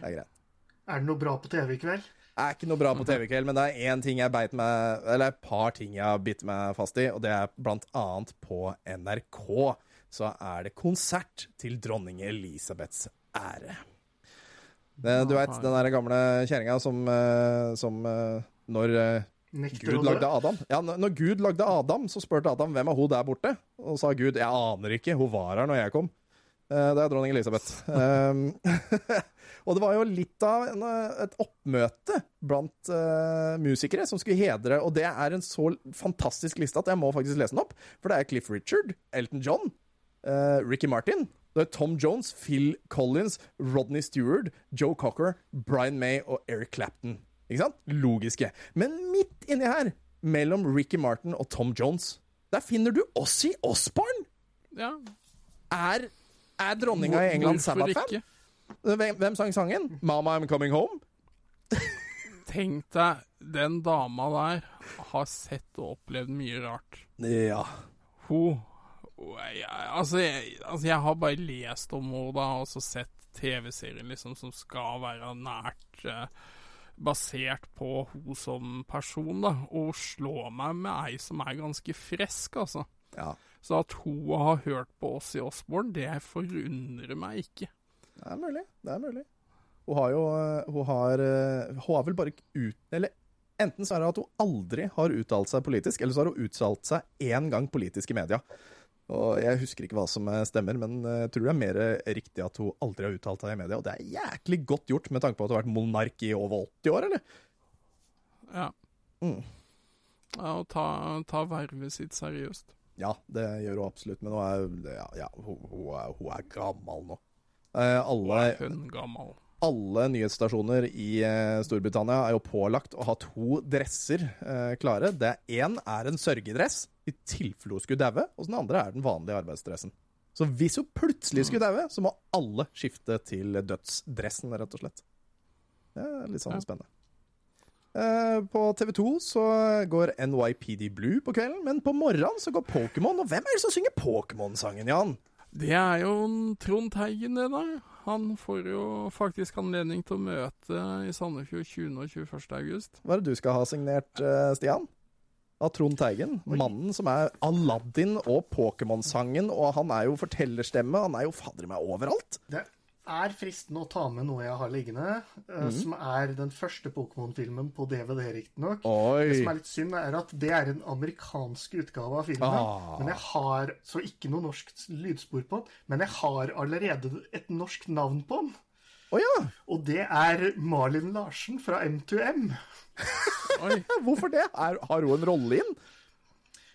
Det er greit. Er det noe bra på TV i kveld? Det er ikke noe bra på TV-kveld, men det er én ting jeg beit meg Eller et par ting jeg har bitt meg fast i, og det er blant annet på NRK. Så er det konsert til dronning Elisabeths ære. Det, du veit den der gamle kjerringa som, eh, som eh, Når eh, Gud lagde? Adam Ja, når Gud lagde Adam, så spurte Adam hvem er hun der borte? Og sa Gud jeg aner ikke, hun var her når jeg kom. Eh, Det er dronning Elisabeth. Um, og det var jo litt av en, eh, et oppmøte blant uh, musikere som skulle hedre Og det er en så fantastisk liste at jeg må faktisk lese den opp. For det er Cliff Richard, Elton John, uh, Ricky Martin, det er Tom Jones, Phil Collins, Rodney Stewart, Joe Cocker, Brian May og Eric Clapton. Ikke sant? Logiske. Men midt inni her, mellom Ricky Martin og Tom Jones, der finner du Ossie Osborne! Ja, Er, er dronninga i England Sabbath-fan? Hvem, hvem sang sangen? 'Mama, I'm Coming Home'? Tenk deg, den dama der har sett og opplevd mye rart. Ja. Hun- jeg, altså, jeg, altså, jeg har bare lest om henne da, og så sett TV-serien liksom, som skal være nært eh, basert på hun som person, da. Og hun slår meg med ei som er ganske frisk, altså. ja. Så at hun har hørt på oss i Osborne, det forundrer meg ikke. Det er mulig. Det er mulig. Hun har jo øh, Hun har, øh, hun har vel bare ut... Eller enten så er det at hun aldri har uttalt seg politisk, eller så har hun uttalt seg én gang politisk i media. Og Jeg husker ikke hva som øh, stemmer, men jeg tror det er mer øh, riktig at hun aldri har uttalt seg i media. Og det er jæklig godt gjort, med tanke på at hun har vært monark i over 80 år, eller? Ja. Mm. ja og ta, ta vervet sitt seriøst. Ja, det gjør hun absolutt, men hun er, ja, ja, hun, hun er, hun er gammel nå. Eh, alle, Hun gammel. alle nyhetsstasjoner i eh, Storbritannia er jo pålagt å ha to dresser eh, klare. Det Én er en sørgedress, i tilfelle hun skulle daue, og den andre er den vanlige arbeidsdressen. Så hvis hun plutselig skulle daue, så må alle skifte til dødsdressen, rett og slett. Det er litt sånn spennende. Eh, på TV2 så går NYPD Blue på kvelden, men på morgenen så går Pokémon. Og hvem er det som synger Pokémon-sangen, Jan? Det er jo Trond Teigen, det der. Han får jo faktisk anledning til å møte i Sandefjord 20. og 21. august. Hva er det du skal ha signert, eh, Stian? Av Trond Teigen. Mannen som er Aladdin og Pokémon-sangen, og han er jo fortellerstemme. Han er jo fader meg overalt. Det er fristende å ta med noe jeg har liggende, mm. som er den første Pokémon-filmen på DVD, riktignok. Det som er litt synd, er at det er en amerikansk utgave av filmen. Ah. Men jeg har Så ikke noe norsk lydspor på den, men jeg har allerede et norsk navn på den. Å ja! Og det er Malin Larsen fra M2M. Hvorfor det? Er, har hun en rolle inn?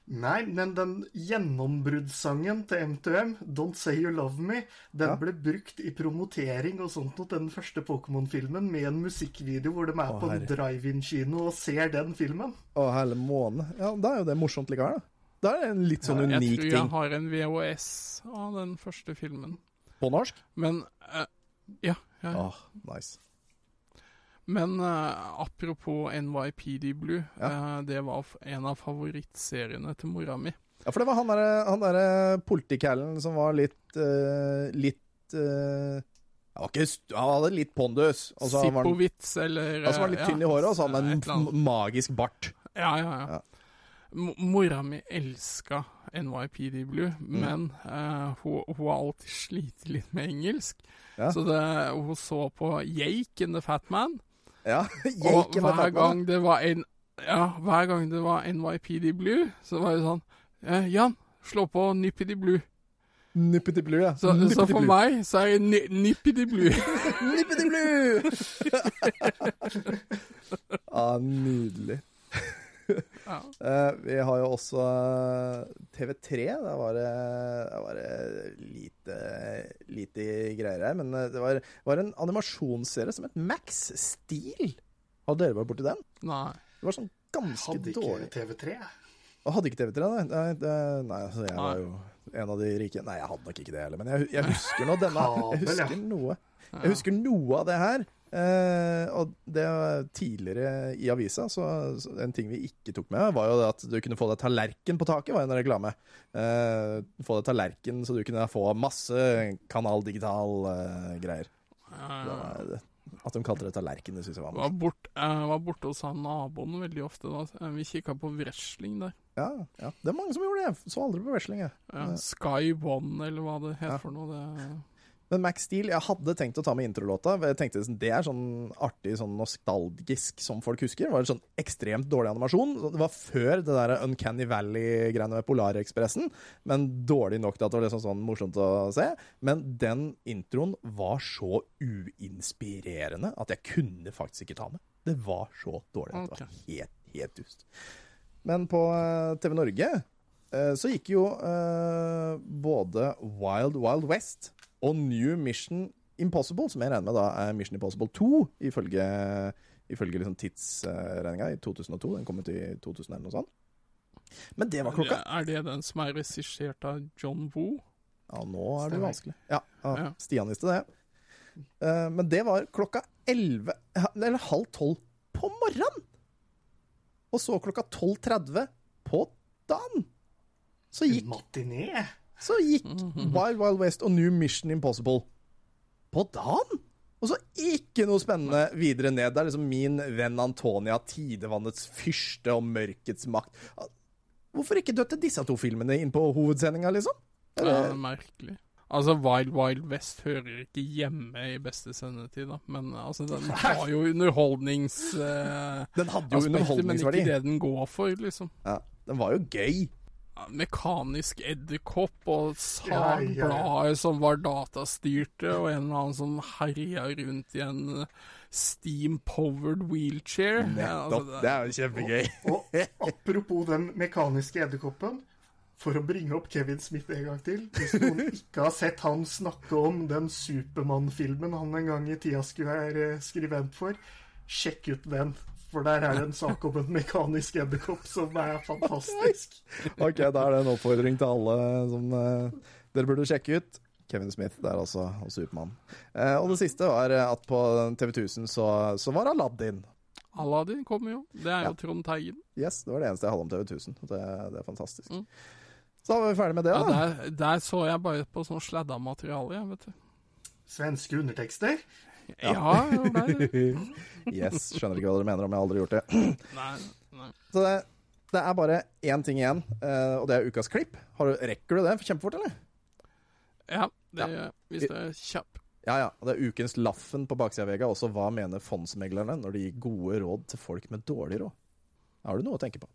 Nei, men den gjennombruddssangen til M2M, 'Don't Say You Love Me', den Ja. ble brukt i promotering og sånt til den første Pokémon-filmen med en musikkvideo hvor de er Å, på en drive-in-kino og ser den filmen. Å, hele måne. Ja, da er jo det morsomt likevel, da. Da er det en litt sånn jeg unik tror jeg ting. har en VHS av den første filmen. På norsk? Men uh, ja. Ja. Åh, nice. Men uh, apropos NYPD Blue, Ja. uh, det var en av favorittseriene til mora mi. Ja, for det var han derre der politikællen som var litt uh, Litt han, var ikke, han hadde litt pondus. Og eller han, som altså var han litt tynn i håret, og så hadde han en magisk bart. Ja, ja, ja. Ja. Mo- Mora mi elska NYPD Blue, Mm. men uh, hun, hun har alltid slitt litt med engelsk. Ja. Så det, hun så på Jake and the Fat Man, Ja, Jake Og hver Batman. gang det var en Ja, hver gang det var NYPD Blue, så var det sånn eh, Jan, slå på Nippity Blue. Nippity blue, ja. Så, så for blue. meg så er det ni, Nippity Blue. Nippity blue! ah, nydelig. Ja. Eh, vi har jo også eh, TV3. Der var det, der var det lite, lite greier her. Men eh, det var, var en animasjonsserie som het Max Steel. Har dere vært borti den? Nei. Det var sånn ganske Hadde ikke dårlig. TV3. Og hadde ikke TV3, nei. Nei, det, nei altså, jeg var jo en av de rike. Nei, jeg hadde nok ikke det heller. Men jeg, jeg husker nå denne. Jeg husker noe. Jeg husker noe av det her. Eh, og det tidligere i avisa, så, så en ting vi ikke tok med, var jo det at du kunne få deg tallerken på taket, var en reklame. Eh, få deg tallerken så du kunne få masse Kanal Digital eh, Eh. At de kalte det tallerken, det syns jeg var var, morsomt. bort, eh, var borte hos naboen veldig ofte. da. Eh, Vi kikka på wrestling der. Ja, ja. Det er mange som gjorde det. Jeg så aldri på wrestling, jeg. Ja, Sky One, eller hva det het Ja. for noe. Det, Men Max Steel, jeg hadde tenkt å ta med introlåta. Jeg tenkte sånn, Det er sånn artig, sånn nostalgisk som folk husker. Det var en sånn ekstremt dårlig animasjon. Det var før det der Uncanny Valley-greiene med Polarekspressen, men dårlig nok til at det var liksom sånn morsomt å se. Men den introen var så uinspirerende at jeg kunne faktisk ikke ta med. Det var så dårlig. Det var helt, helt dust. Men på eh, TV Norge eh, så gikk jo eh, både Wild Wild West og New Mission Impossible, som jeg regner med da er Mission Impossible 2, ifølge, ifølge liksom tidsregninga i 2002. Den kom ut i 2000 eller noe sånt. Men det var klokka Er det den som er regissert av John Woo? Ja, nå er det vanskelig. Ja, ja. Stian visste det. Eh, men det var klokka 11, eller halv tolv på morgenen! Og så klokka 12.30 på dagen. Så gikk Matiné. Så gikk Wild Wild West og New Mission Impossible på dagen. Og så ikke noe spennende videre ned. Det er liksom min venn Antonia, tidevannets fyrste og mørkets makt. Hvorfor ikke døtte disse to filmene inn på hovedsendinga, liksom? Det er merkelig. Altså, Wild Wild West hører ikke hjemme i beste sendetid, da. Men altså, den har jo underholdnings... eh, Den hadde jo aspekter, men ikke det den går for, liksom. Ja, den var jo gøy. Mekanisk edderkopp og Ja, ja, ja. sagblader som var datastyrte, og en eller annen som herja rundt i en eh, steam-powered wheelchair. Ja, altså, Nettopp. Det er jo kjempegøy. Og apropos den mekaniske edderkoppen, for å bringe opp Kevin Smith en gang til Hvis noen ikke har sett han snakke om den Supermann-filmen han en gang i tida skulle være skrivent for, sjekk ut den. For der er det en sak om en mekanisk edderkopp som er fantastisk. Ok, da er det en oppfordring til alle som uh, dere burde sjekke ut. Kevin Smith der altså, og Supermann. Uh, og det siste var at på TV 1000 så, så var Aladdin. Aladdin kommer jo. Det er jo Ja. Trond Teigen. Yes, det var det eneste jeg hadde om TV 1000. og Det, det er fantastisk. Mm. Så da var vi ferdig med det, Ja, da. der, der så jeg bare på sånn sladda materiale, jeg, vet du. Svenske undertekster. Ja, ja yes, skjønner ikke hva dere mener om jeg aldri har gjort det. Nei, nei. Så det, det er bare én ting igjen, eh, og det er ukas klipp. Har du, rekker du det kjempefort, eller? Ja, det, hvis det er kjapp. Ja, ja. Det er ukens Laffen på baksida av vegga. Også hva mener fondsmeglerne når de gir gode råd til folk med dårlig råd? Har du noe å tenke på.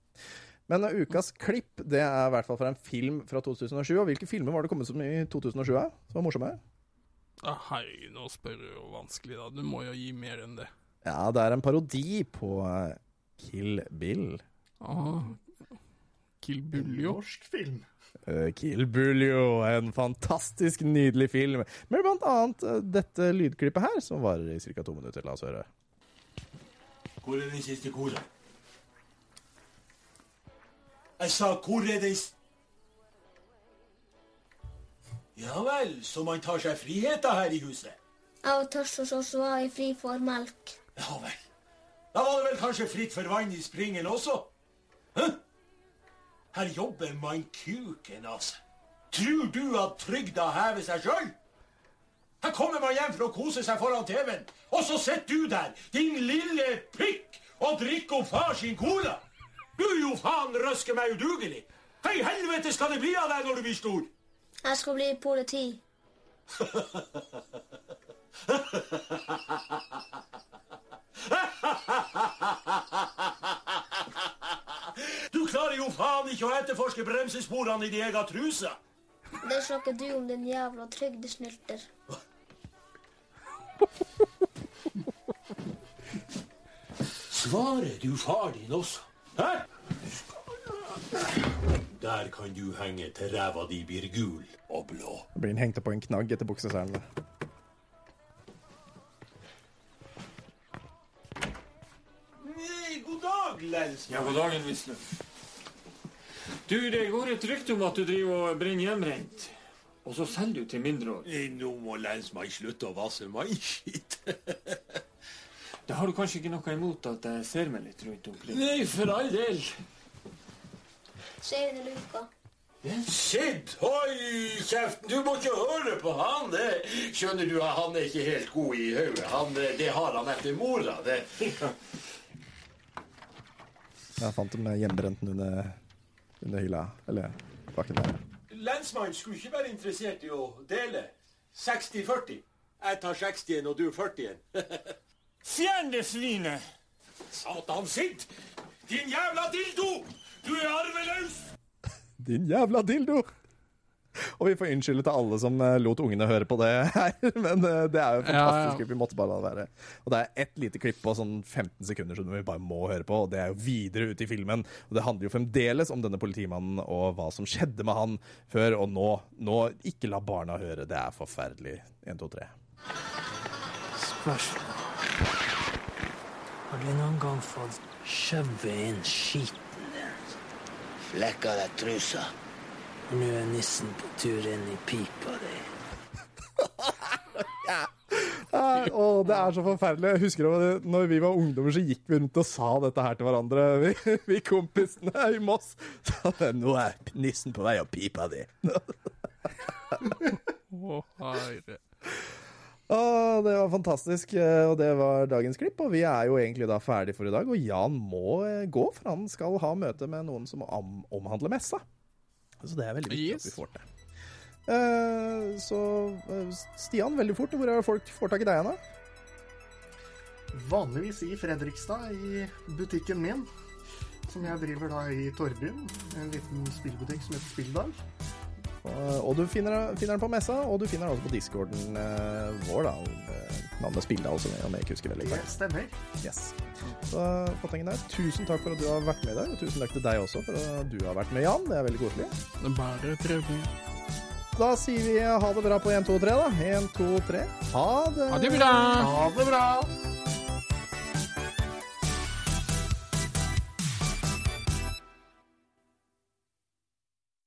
Men eh, ukas klipp det er i hvert fall fra en film fra 2007. Og hvilke filmer var det kommet som i 2007 eh, som var morsomme? Ah, Hei, nå spør du jo vanskelig, da. Du må jo gi mer enn det. Ja, det er en parodi på eh, Kill Bill. Ah, Kill Buljo. Norsk film. Eh, Kill Buljo. En fantastisk nydelig film. Med blant annet eh, dette lydklippet her, som varer i ca. to minutter. La oss høre. Hvor er den siste kora? Jeg sa, hvor er den s- Ja vel, så man tar seg friheter her i huset? Jeg og Tørsås også var i fri for melk. Ja vel. Da var det vel kanskje fritt for vann i springen også? Hæ? Her jobber man kuken, altså. Tror du at trygda hever seg sjøl? Her kommer man hjem for å kose seg foran TV-en, og så sitter du der, din lille pikk, og drikker opp far sin cola. Du er jo faen røske meg udugelig. Hva i helvete skal det bli av deg når du blir stor? Jeg skal bli politi. Du klarer jo faen ikke å etterforske bremsesporene i din egen truse. Det snakker du om, din jævla trygdesnylter. Svarer du far din også? Hæ? Der kan du henge til ræva di blir gul og blå. Da blir han hengt opp på en knagg etter bukseselene. God dag, Lens. Ja, god dagen, Wisløv. Du, det går et rykte om at du driver og brenner hjemrent. Og så selger du til mindreårige. Nå må lensmannen slutte å vasse skitt. Da har du kanskje ikke noe imot at jeg ser meg litt rundt omkring? Nei, for all del. I luka. Sitt! Hold kjeften! Du må ikke høre på han. Det. Skjønner du han er ikke helt god i hodet? Eh, Det har han etter mora. Det. Jeg fant dem hjemmebrenten under, under hylla. Eller bakken der. Lensmannen skulle ikke være interessert i å dele. 60-40. Jeg tar 60-en, og du 40-en. Fjern det svinet! Satan, sitt! Din jævla dildo! Du er arveløs! Din jævla dildo! Og vi får unnskylde til alle som eh, lot ungene høre på det her, men eh, det er jo fantastisk Ja, ja. Vi måtte bare la det være. Og det er ett lite klipp på sånn 15 sekunder som vi bare må høre på, og det er jo videre ute i filmen. Og det handler jo fremdeles om denne politimannen og hva som skjedde med han før og nå. Nå, ikke la barna høre. Det er forferdelig. 1, 2, 3. Spørsmål. Har du noen gang fått skjøvet inn din? Flekka deg trusa. Og nå er nissen på tur inn i pipa di. Å, det er så forferdelig. Jeg husker at når vi var ungdommer, så gikk vi rundt og sa dette her til hverandre. Vi, vi kompisene i Moss. Så, Nå er nissen på vei opp pipa di. Å, herre. Å, det var fantastisk, eh, og det var dagens klipp. Og vi er jo egentlig da ferdig for i dag. Og Jan må eh, gå, for han skal ha møte med noen som om, omhandler messa. Så det er veldig viktig Yes. at vi får til. Eh, så Stian, veldig fort. Hvor er folk får tak i deg hen, da? Vanligvis i Fredrikstad, i butikken min. Som jeg driver da i Torbyen. En liten spillbutikk som heter Spilldag. Og, og du finner, finner den på messa, og du finner den også på discorden eh, vår, da. eh, Navnet Spilldal, som jeg, om jeg ikke husker veldig godt. eksakt. stemmer. Yes. Så Fattengen der, tusen takk for at du har vært med i dag, og tusen takk til deg også for at du har vært med, Jan. Det er veldig koselig. Bare trivelig. Da sier vi ha det bra på 1, 2, 3, da. 1, 2, 3. Ha det! Ha det bra! Ha det bra!